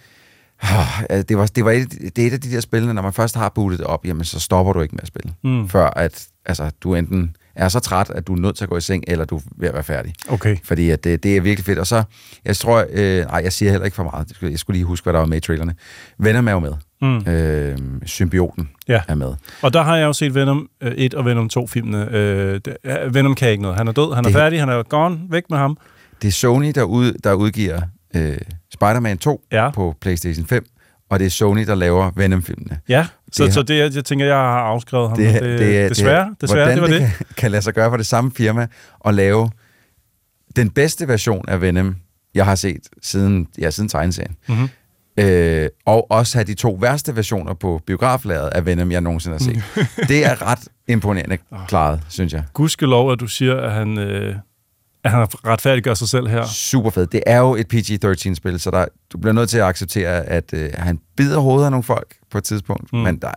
ah, Det, var, det, var et, det er et af de der spil, når man først har bootet det op, jamen så stopper du ikke med at spille. Mm. Før at altså, du enten er så træt, at du er nødt til at gå i seng, eller du er ved at være færdig. Okay. Fordi at det, det er virkelig fedt. Og så, jeg tror, øh, nej, jeg siger heller ikke for meget. Jeg skulle lige huske, hvad der var med i trailerne. Venom er jo med. Mm. Øh, symbioten Ja. er med. Og der har jeg jo set Venom øh, 1 og Venom 2-filmene. Øh, Venom kan ikke noget. Han er død, han er Det- færdig, han er gone, væk med ham. Det er Sony, der, ud, der udgiver øh, Spider-Man 2 Ja. på PlayStation 5, og det er Sony, der laver Venom-filmene. Ja, så, Det så det, jeg, jeg tænker, jeg har afskrevet ham. Det, Det, det, desværre, det, desværre, det var det. Kan, kan lade sig gøre for det samme firma at lave den bedste version af Venom, jeg har set siden, ja, siden tegneserien. Mhm. Øh, og også have de to værste versioner på biograflageret af Venom, jeg nogensinde har set. det er ret imponerende klaret, synes jeg. Gudskelov, at du siger, at han, øh, at han retfærdiggør sig selv her. Super fedt. Det er jo et PG-13-spil, så der, du bliver nødt til at acceptere, at øh, han bider hovedet af nogle folk på et tidspunkt, Mm. men der,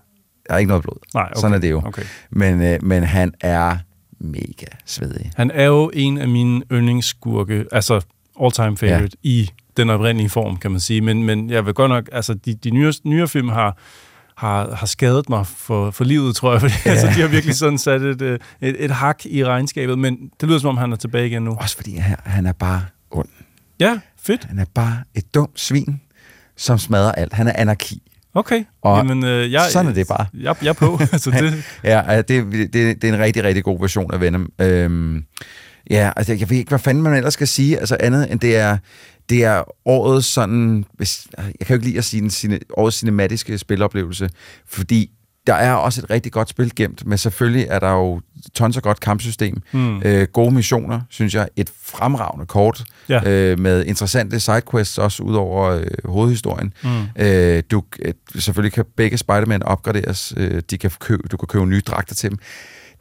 der er ikke noget blod. Nej, okay. Sådan er det jo. Okay. Men, øh, men han er mega svedig. Han er jo en af mine yndlingsskurke, altså all-time favorite, ja. i den oprindelige form, kan man sige. Men, men jeg vil godt nok, altså de, de nyere, nyere film har, har, har skadet mig for, for livet, tror jeg, fordi ja. altså, de har virkelig sådan sat et, øh, et, et hak i regnskabet, men det lyder som om, han er tilbage igen nu. Også fordi han, han er bare ond. Ja, fedt. Han er bare et dumt svin, som smadrer alt. Han er anarki. Okay, Og Jamen, øh, jeg, sådan er det bare. Jeg, jeg er på. altså, det, Ja, det, det, det er en rigtig, rigtig god version af Venom. Øhm, ja, altså, jeg ved ikke, hvad fanden man ellers skal sige, altså andet end det er, det er årets sådan, hvis, jeg kan jo ikke lide at sige den, cine, årets cinematiske spiloplevelse, fordi der er også et rigtig godt spil gemt, men selvfølgelig er der jo tons af godt kampsystem, Mm. øh, gode missioner, synes jeg, et fremragende kort, Ja. øh, med interessante sidequests også ud over øh, hovedhistorien. Mm. Øh, du, øh, selvfølgelig kan begge Spider-Man opgraderes, øh, de kan købe, du kan købe nye dragter til dem.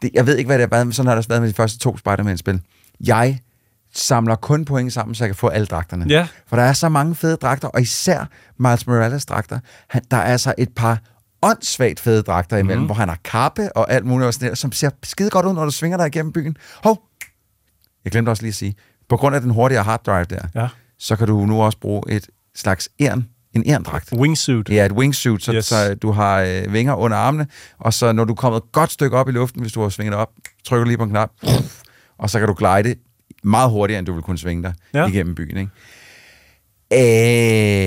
Det, jeg ved ikke, hvad det har været, men sådan har det også været med de første to Spider-Man-spil. Jeg samler kun point sammen, så jeg kan få alle dragterne. Ja. For der er så mange fede dragter, og især Miles Morales dragter. Han, der er altså et par åndssvagt fede dragter imellem, mm. hvor han har kappe og alt muligt, og sådan der, som ser skide godt ud, når du svinger dig igennem byen. Hov! Jeg glemte også lige at sige, på grund af den hurtigere hard drive der, Ja. så kan du nu også bruge et slags ern, en erndragt. Wingsuit. Ja, et wingsuit, så, Yes. så du har øh, vinger under armene, og så når du er kommet et godt stykke op i luften, hvis du har svinget op, trykker lige på en knap, og så kan du glide meget hurtigere, end du vil kunne svinge dig Ja. igennem byen. Ikke? Øh,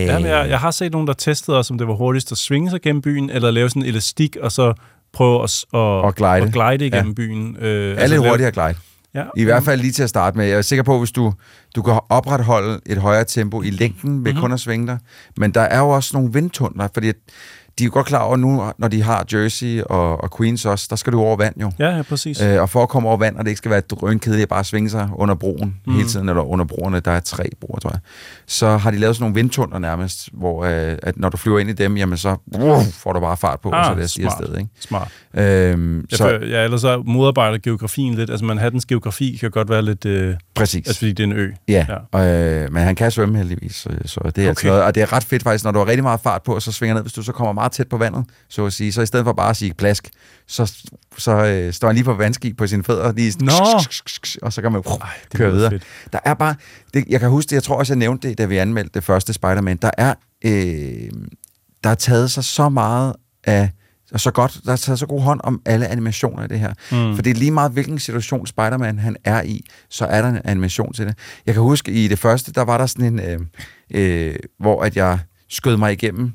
Ja, men jeg, jeg har set nogen, der testede os, om det var hurtigst at svinge sig gennem byen, eller lave sådan en elastik, og så prøve at, at, Og glide. at glide igennem Ja. byen. Øh, lidt lave- hurtigere glide. Ja. I hvert fald lige til at starte med. Jeg er sikker på, hvis du, du kan opretholde et højere tempo i længden ved Mhm. mm-hmm. kun at svinge dig. Men der er jo også nogle vindtunneler, fordi at de er jo godt klar over nu, når de har Jersey og, og Queens også, der skal du over vand jo. Ja, ja, præcis. Øh, og for at komme over vand, og det ikke skal være drønkedeligt at bare svinge sig under broen Mm. hele tiden, eller under broerne, der er tre broer, tror jeg, så har de lavet sådan nogle vindtunneler nærmest, hvor øh, at når du flyver ind i dem, jamen så uh, får du bare fart på, ah, og så er det smart. afsted. Ikke? Smart. Øhm, Jeg, så, så, ja, ellers så modarbejder geografien lidt. Altså Manhattans geografi kan godt være lidt... Øh, Præcis. Altså fordi det er en ø. Ja, ja. Øh, men han kan svømme heldigvis, øh, så det er okay. altså Okay. noget, og det er ret fedt faktisk, når du har rigtig meget fart på, og så svinger ned, hvis du så kommer meget tæt på vandet, så at sige, så i stedet for bare at sige plask, så, så øh, står han lige på vandski på sine fødder, lige sådan, Nå! og så kan man uh, køre videre. fedt. Der er bare, det, jeg kan huske det, jeg tror også, jeg nævnte det, da vi anmeldte det første Spider-Man, der er, øh, der er taget sig så meget af, og så godt, der er taget så god hånd om alle animationer i det her. Mm. For det er lige meget, hvilken situation Spider-Man han er i, så er der en animation til det. Jeg kan huske, i det første, der var der sådan en, øh, øh, hvor at jeg skød mig igennem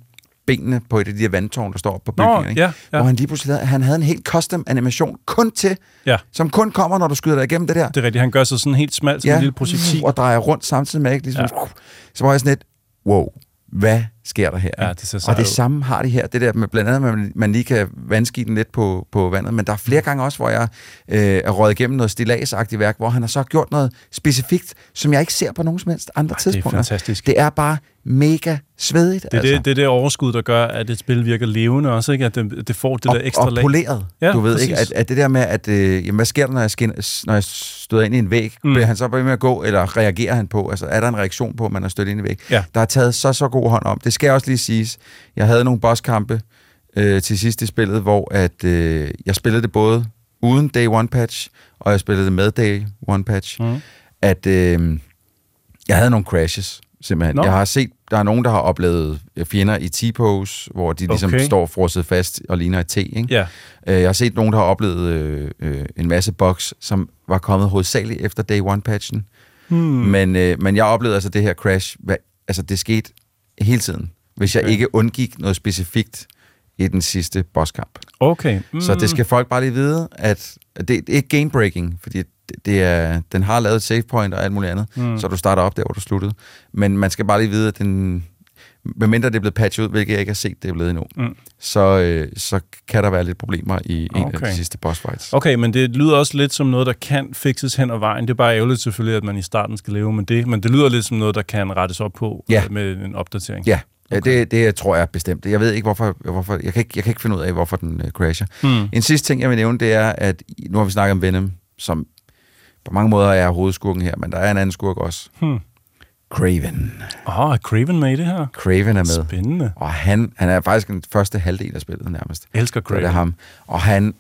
benene på et af de her vandtårn, der står oppe på Nå, bygningen. ikke? ja, ja. Hvor han lige pludselig havde, han havde en helt custom animation kun til, Ja. som kun kommer, når du skyder dig igennem det der. Det er rigtigt. Han gør sig sådan helt smalt som ja. en lille projektil. Og drejer rundt samtidig med, ikke? Ligesom, ja. Så var jeg sådan lidt, wow, hvad sker der her? Ja, det ser og det ud. samme har de her, det der med blandt andet, at man, man lige kan vandski den lidt på, på vandet, men der er flere gange også, hvor jeg øh, er røget igennem noget stillagsagtigt værk, hvor han har så gjort noget specifikt, som jeg ikke ser på nogen som helst andre Ej, det er tidspunkter. fantastisk. Det er bare mega svedigt. Det er, det, det er det overskud, der gør, at et spil virker levende også, ikke? At det, det får det og, der ekstra og lag. poleret. Ja, du ved præcis. ikke, at, at det der med, at øh, jamen, hvad sker der, når jeg, skin, når jeg støder ind i en væg? Mm. Mm. Bliver han så ved med at gå, eller reagerer han på? Altså, er der en reaktion på, at man er stødt ind i en væg? Ja. Der er taget så, så god hånd om. Det det skal også lige siges. Jeg havde nogle bosskampe øh, til sidst i spillet, hvor at, øh, jeg spillede det både uden Day One Patch, og jeg spillede det med Day One Patch. Mm. At øh, jeg havde nogle crashes, simpelthen. Nå. Jeg har set, der er nogen, der har oplevet øh, fjender i T-pose, hvor de ligesom Okay. står frosset fast og ligner et T, ikke? Ja. Øh, Jeg har set nogen, der har oplevet øh, øh, en masse bugs, som var kommet hovedsageligt efter Day One-patchen. Hmm. Men, øh, men jeg oplevede altså det her crash, hvad, altså det skete hele tiden, hvis jeg Okay. ikke undgik noget specifikt i den sidste bosskamp. Okay. Mm. Så det skal folk bare lige vide, at det, det er ikke game-breaking, fordi det, det er, den har lavet et save point og alt muligt andet, Mm. mm. så du starter op der, hvor du sluttede. Men man skal bare lige vide, at den, medmindre det er blevet patchet ud, hvilket jeg ikke har set, det er blevet endnu, Mm. så, øh, så kan der være lidt problemer i en af Okay. de sidste boss fights. Okay, men det lyder også lidt som noget, der kan fikses hen ad vejen. Det er bare ærgerligt selvfølgelig, at man i starten skal leve med det, men det lyder lidt som noget, der kan rettes op på Ja. øh, med en opdatering. Ja, okay. det, det tror jeg bestemt. Jeg ved ikke, hvorfor... hvorfor jeg, kan ikke, jeg kan ikke finde ud af, hvorfor den uh, crasher. Hmm. En sidste ting, jeg vil nævne, det er, at nu har vi snakket om Venom, som på mange måder er hovedskurken her, men der er en anden skurk også. Hmm. Craven. Åh, oh, er Craven med i det her? Craven er med. Spændende. Og han, han er faktisk den første halvdel af spillet nærmest. Jeg elsker Så Det Craven. er ham. Og han,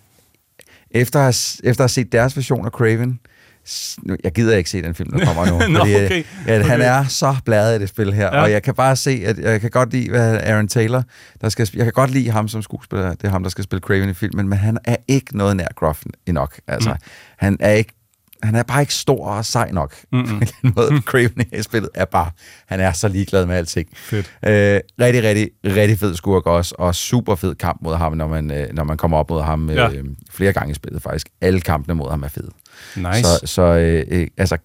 efter at, have- efter at have set deres version af Craven, jeg gider ikke se den film, der kommer nu. Nå, fordi, øh, okay. at han Okay. er så bladet i det spil her. Ja. Og jeg kan bare se, at jeg kan godt lide hvad Aaron Taylor, der skal, jeg kan godt lide ham som skuespiller. Det er ham, der skal spille Craven i filmen, men han er ikke noget nær Gruff nok. Altså, mm. han er ikke han er bare ikke stor og sej nok. Mm-mm. Den måde, Craven i spillet er bare, han er så ligeglad med alting. Fedt. Øh, rigtig, rigtig, rigtig fed skurk også, og super fed kamp mod ham, når man, øh, når man kommer op mod ham øh, Ja. flere gange i spillet faktisk. Alle kampene mod ham er fede. Nice. Så, så øh, øh, altså,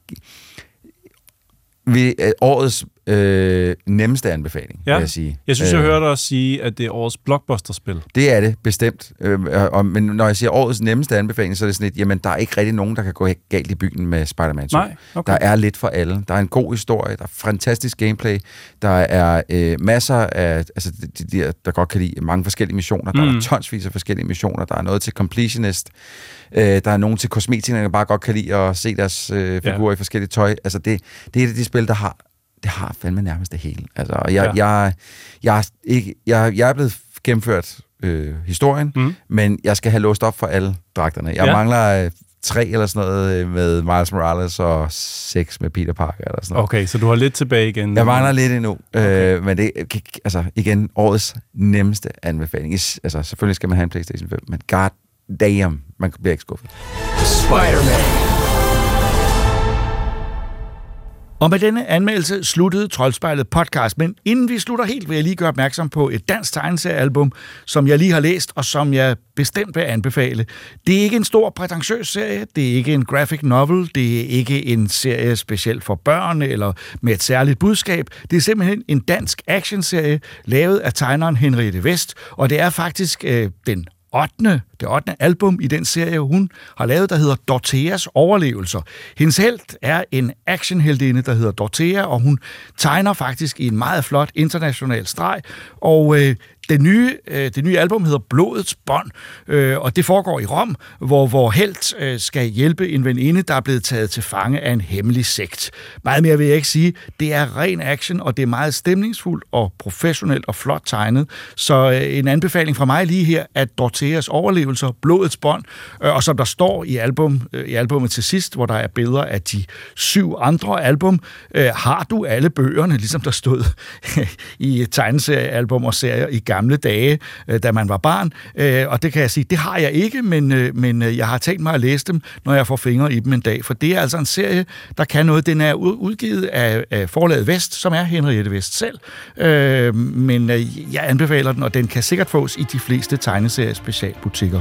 vi, øh, årets øh, nemmeste anbefaling, Ja. vil jeg sige. Jeg synes, jeg Øh, hørte dig sige, at det er årets blockbuster-spil. det er det, bestemt. Øh, og, men når jeg siger årets nemmeste anbefaling, så er det sådan lidt, jamen der er ikke rigtig nogen, der kan gå galt i byen med Spider-Man 2. Nej, okay. Der er lidt for alle. Der er en god historie, der er fantastisk gameplay, der er øh, masser af, altså de, de, de, der godt kan lide mange forskellige missioner, der Mm. er tonsvis af forskellige missioner, der er noget til completionist, øh, der er nogen til kosmetikere, der bare godt kan lide at se deres øh, figurer Ja. i forskellige tøj. Altså det, det er et af de spil, der har det har fandme nærmest det hele. Altså, og jeg, Ja. jeg, jeg, er ikke, jeg, jeg er blevet gennemført øh, historien, Mm. men jeg skal have låst op for alle dragterne. Jeg Ja. mangler øh, tre eller sådan noget øh, med Miles Morales og seks med Peter Parker eller sådan noget. Okay, så du har lidt tilbage igen. Jeg mangler lidt endnu, okay. øh, men det er altså igen årets nemmeste anbefaling. Altså selvfølgelig skal man have en PlayStation 5, men god damn, man bliver ikke skuffet. Spider-Man. Og med denne anmeldelse sluttede Troldspejlet podcast, men inden vi slutter helt, vil jeg lige gøre opmærksom på et dansk tegneseriealbum, som jeg lige har læst, og som jeg bestemt vil anbefale. Det er ikke en stor prætentiøs serie, det er ikke en graphic novel, det er ikke en serie specielt for børn eller med et særligt budskab. Det er simpelthen en dansk actionserie, lavet af tegneren Henriette Vest, og det er faktisk øh, den 8. det 8. album i den serie, hun har lavet, der hedder Dorteas overlevelser. Hendes held er en actionheldinde, der hedder Dortea, og hun tegner faktisk i en meget flot international streg. Og øh, det nye, øh, det nye album hedder Blodets bånd, øh, og det foregår i Rom, hvor hvor helt øh, skal hjælpe en veninde, der er blevet taget til fange af en hemmelig sekt. Meget mere vil jeg ikke sige. Det er ren action, og det er meget stemningsfuldt og professionelt og flot tegnet. Så øh, en anbefaling fra mig lige her, at Dorteas overlevelser, Blodets bånd, øh, og som der står i, album, øh, i albummet til sidst, hvor der er billeder af de syv andre album, øh, har du alle bøgerne, ligesom der stod i tegneseriealbum og serier i gamle dage, øh, da man var barn. Øh, og det kan jeg sige, det har jeg ikke, men, øh, men øh, jeg har tænkt mig at læse dem, når jeg får fingre i dem en dag. For det er altså en serie, der kan noget. Den er udgivet af, af forlaget Vest, som er Henriette Vest selv. Øh, men øh, jeg anbefaler den, og den kan sikkert fås i de fleste tegneserie specialbutikker.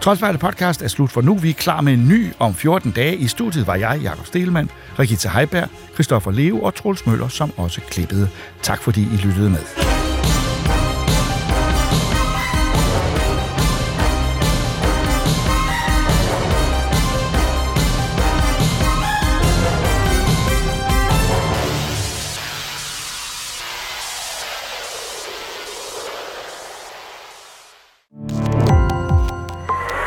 Troldspejlet podcast er slut for nu. Vi er klar med en ny om 14 dage. I studiet var jeg, Jakob Stelmann, Rikita Heiberg, Christoffer Leo og Troels Møller, som også klippede. Tak fordi I lyttede med.